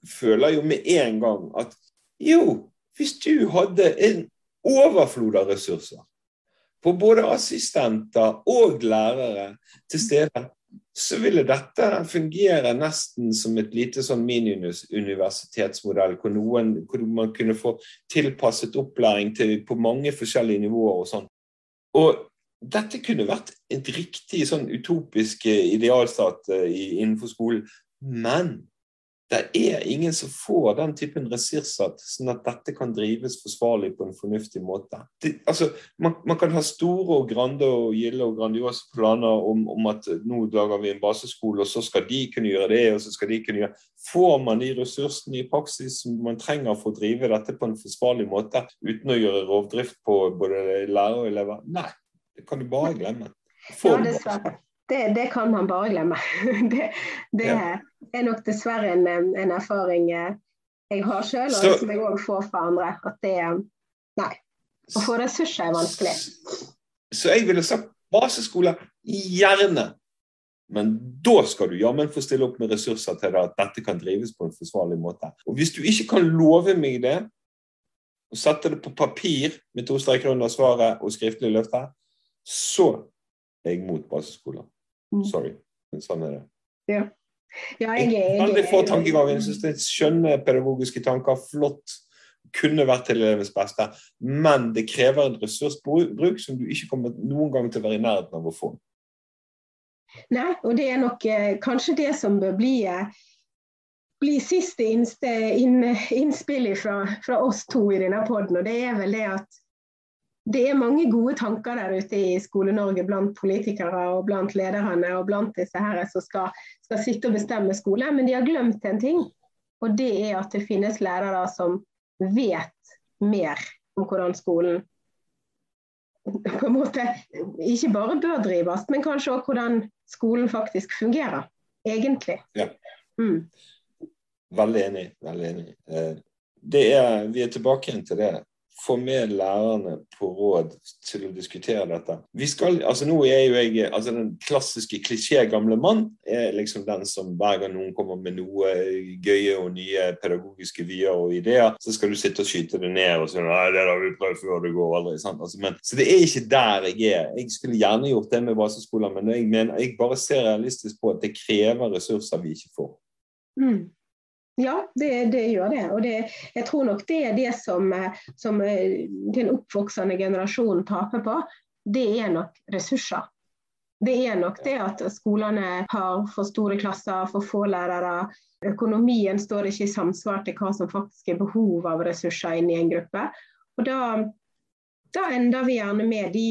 føler jo med en gang at jo, hvis du hadde en overflod av ressurser på både assistenter og lærere til stede, så ville dette fungere nesten som et lite sånn mini-universitetsmodell, hvor, hvor man kunne få tilpasset opplæring til, på mange forskjellige nivåer og sånn. Og dette kunne vært et riktig sånn utopisk idealstat eh, innenfor skolen, men det er ingen som får den typen ressurser sånn at dette kan drives forsvarlig på en fornuftig måte. Det, altså, man, man, kan ha store og grande og gilde og grandiose planer om, om, at nå lager vi en baseskole, og så skal de kunne gjøre det, og så skal de kunne gjøre Får man de ressursene i praksis som man trenger for å drive dette på en forsvarlig måte, uten å gjøre rovdrift på både lærere og elever? Nei, det kan du bare glemme. Får ja, dessverre det, det, kan man bare glemme. [laughs] Det, det ja. er nok dessverre en, en, erfaring eh, jeg har sjøl, og som jeg òg får fra andre. At det Nei. Å få ressurser er vanskelig. Så jeg ville sagt baseskole, gjerne. Men da skal du jammen få stille opp med ressurser til det, at dette kan drives på en forsvarlig måte. Og Hvis du ikke kan love meg det, og sette det på papir med to streker under svaret og skriftlig løfte, så er jeg mot baseskoler. Mm. Sorry, men sånn er det. Ja. Ja, jeg, jeg, Veldig få tankeganger. Jeg syns det er skjønne pedagogiske tanker. Flott. Kunne vært til elevens beste. Men det krever en ressursbruk som du ikke kommer noen gang til å være i nærheten av å få. Nei, og det er nok eh, kanskje det som bør bli, eh, bli siste innspill fra, fra, oss to i denne poden. Og det er vel det at det er mange gode tanker der ute i Skole-Norge blant politikere og blant lederne og blant disse her som skal, skal, sitte og bestemme skole, men de har glemt en ting. Og det er at det finnes lærere som vet mer om hvordan skolen på en måte ikke bare bør drives, men kanskje også hvordan skolen faktisk fungerer. Egentlig. Ja. Mm. Veldig enig. Veldig enig. Eh, er, vi er tilbake igjen til det få med lærerne på råd til å diskutere dette. Vi skal, altså nå er jo jeg, altså Den klassiske klisjé-gamle mann er liksom den som hver gang noen kommer med noe gøye og nye pedagogiske vyer og ideer, så skal du sitte og skyte det ned og si nei, det har vi prøvd før, det går aldri. sant? Altså, men, så det er ikke der jeg er. Jeg skulle gjerne gjort det med baseskoler, men jeg, mener, jeg bare ser realistisk på at det krever ressurser vi ikke får. Mm. Ja, det, det, gjør det. Og det, jeg tror nok det er det som, eh, som eh, den oppvoksende generasjonen taper på. Det er nok ressurser. Det er nok det at skolene har for store klasser, for få lærere. Økonomien står ikke i samsvar til hva som faktisk er behov av ressurser inni en gruppe. Og da, da ender vi gjerne med de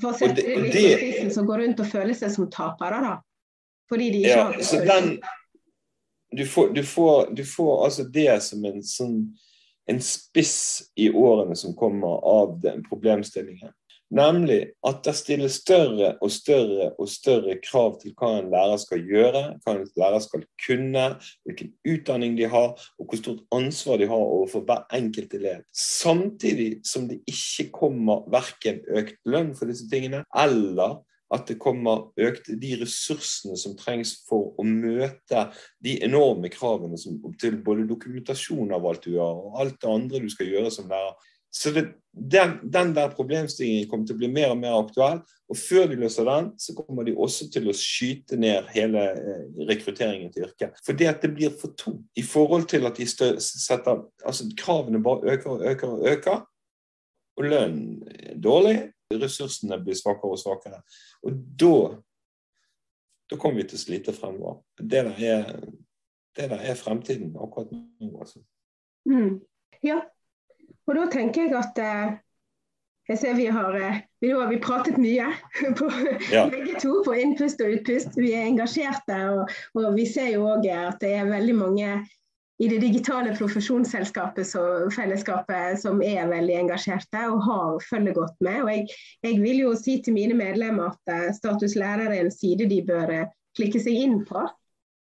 for å sette det- litt på spissen, som går rundt og føler seg som tapere. da. Fordi de ikke Ja, har den du får, du, får, du får altså det som en sånn en spiss i årene som kommer av den problemstillingen. Nemlig at det stilles større og større og større krav til hva en lærer skal gjøre, hva en lærer skal kunne, hvilken utdanning de har, og hvor stort ansvar de har overfor hver enkelt elev. Samtidig som det ikke kommer verken økt lønn for disse tingene, eller at det kommer økt de ressursene som trengs for å møte de enorme kravene som, til både dokumentasjon av alt du gjør, og alt det andre du skal gjøre som lærer. Så det, den, den der problemstillingen kommer til å bli mer og mer aktuell. Og før de løser den, så kommer de også til å skyte ned hele eh, rekrutteringen til yrket. Fordi at det blir for tungt i forhold til at de stø, setter Altså kravene bare øker og øker og øker. Og lønnen er dårlig. Ressursene blir svakere og svakere. Og da da kommer vi til å slite fremover. Det der er, det der er fremtiden akkurat nå. Altså. Mm. Ja, og da tenker jeg at eh, jeg ser vi har, eh, vi, har vi pratet mye [laughs] på Ja. begge to på innpust og utpust. Vi er engasjerte, og, og vi ser jo òg at det er veldig mange i det digitale profesjonsselskapet så, fellesskapet som er veldig engasjerte og har, følger godt med. Og jeg, jeg vil jo si til mine medlemmer at eh, status lærer er en side de bør eh, klikke seg inn på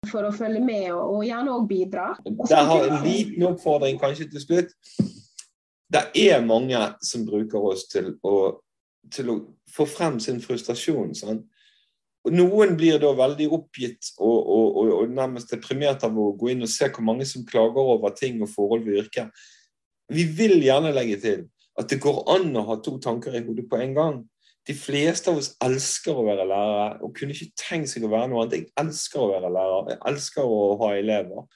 for å følge med, og, og gjerne òg bidra. Der har en liten oppfordring kanskje til slutt. Det er mange som bruker oss til å, til å få frem sin frustrasjon. Sant? Noen blir da veldig oppgitt og, og, og, og nærmest deprimert av å gå inn og se hvor mange som klager over ting og forhold ved yrket. Vi vil gjerne legge til at det går an å ha to tanker i hodet på en gang. De fleste av oss elsker å være lærere og kunne ikke tenkt seg å være noe annet. Jeg elsker å være lærer, jeg elsker å ha elever.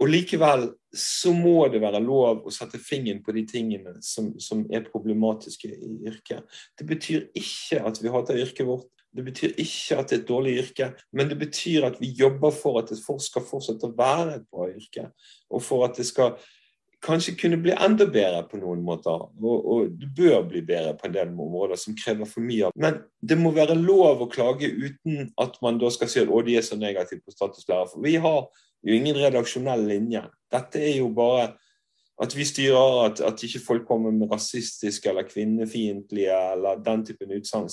Og likevel så må det være lov å sette fingeren på de tingene som, som er problematiske i yrket. Det betyr ikke at vi hater yrket vårt. Det betyr ikke at det er et dårlig yrke, men det betyr at vi jobber for at det skal fortsette å være et bra yrke. Og for at det skal kanskje kunne bli enda bedre på noen måter. Og, og det bør bli bedre på en del områder som krever for mye Men det må være lov å klage uten at man da skal si at å, de er så negative på statuslærer. For vi har jo ingen redaksjonell linje. Dette er jo bare at vi styrer at, at ikke folk kommer med rasistiske eller kvinnefiendtlige eller den typen utsagn.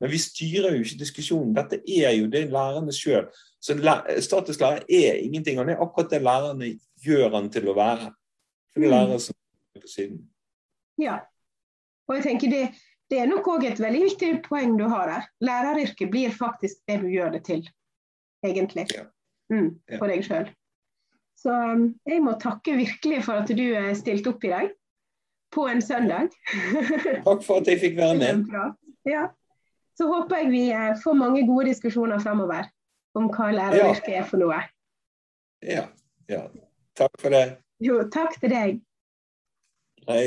Men vi styrer jo ikke diskusjonen. Dette er jo det lærerne sjøl. Så læ- statuslærer er ingenting. Han er akkurat det lærerne gjør han til å være. For det er lærere som er på siden. Ja. Og jeg tenker det, det er nok òg et veldig viktig poeng du har der. Læreryrket blir faktisk det du gjør det til, egentlig. Ja. Mm, for deg sjøl. Så um, jeg må takke virkelig for at du eh, stilte opp i dag. På en søndag. [laughs] Takk for at jeg fikk være med. Ja. Så håper jeg vi eh, får mange gode diskusjoner fremover om hva læreryrket er for noe. Ja, ja. Takk for det. Jo, takk til deg. Hei.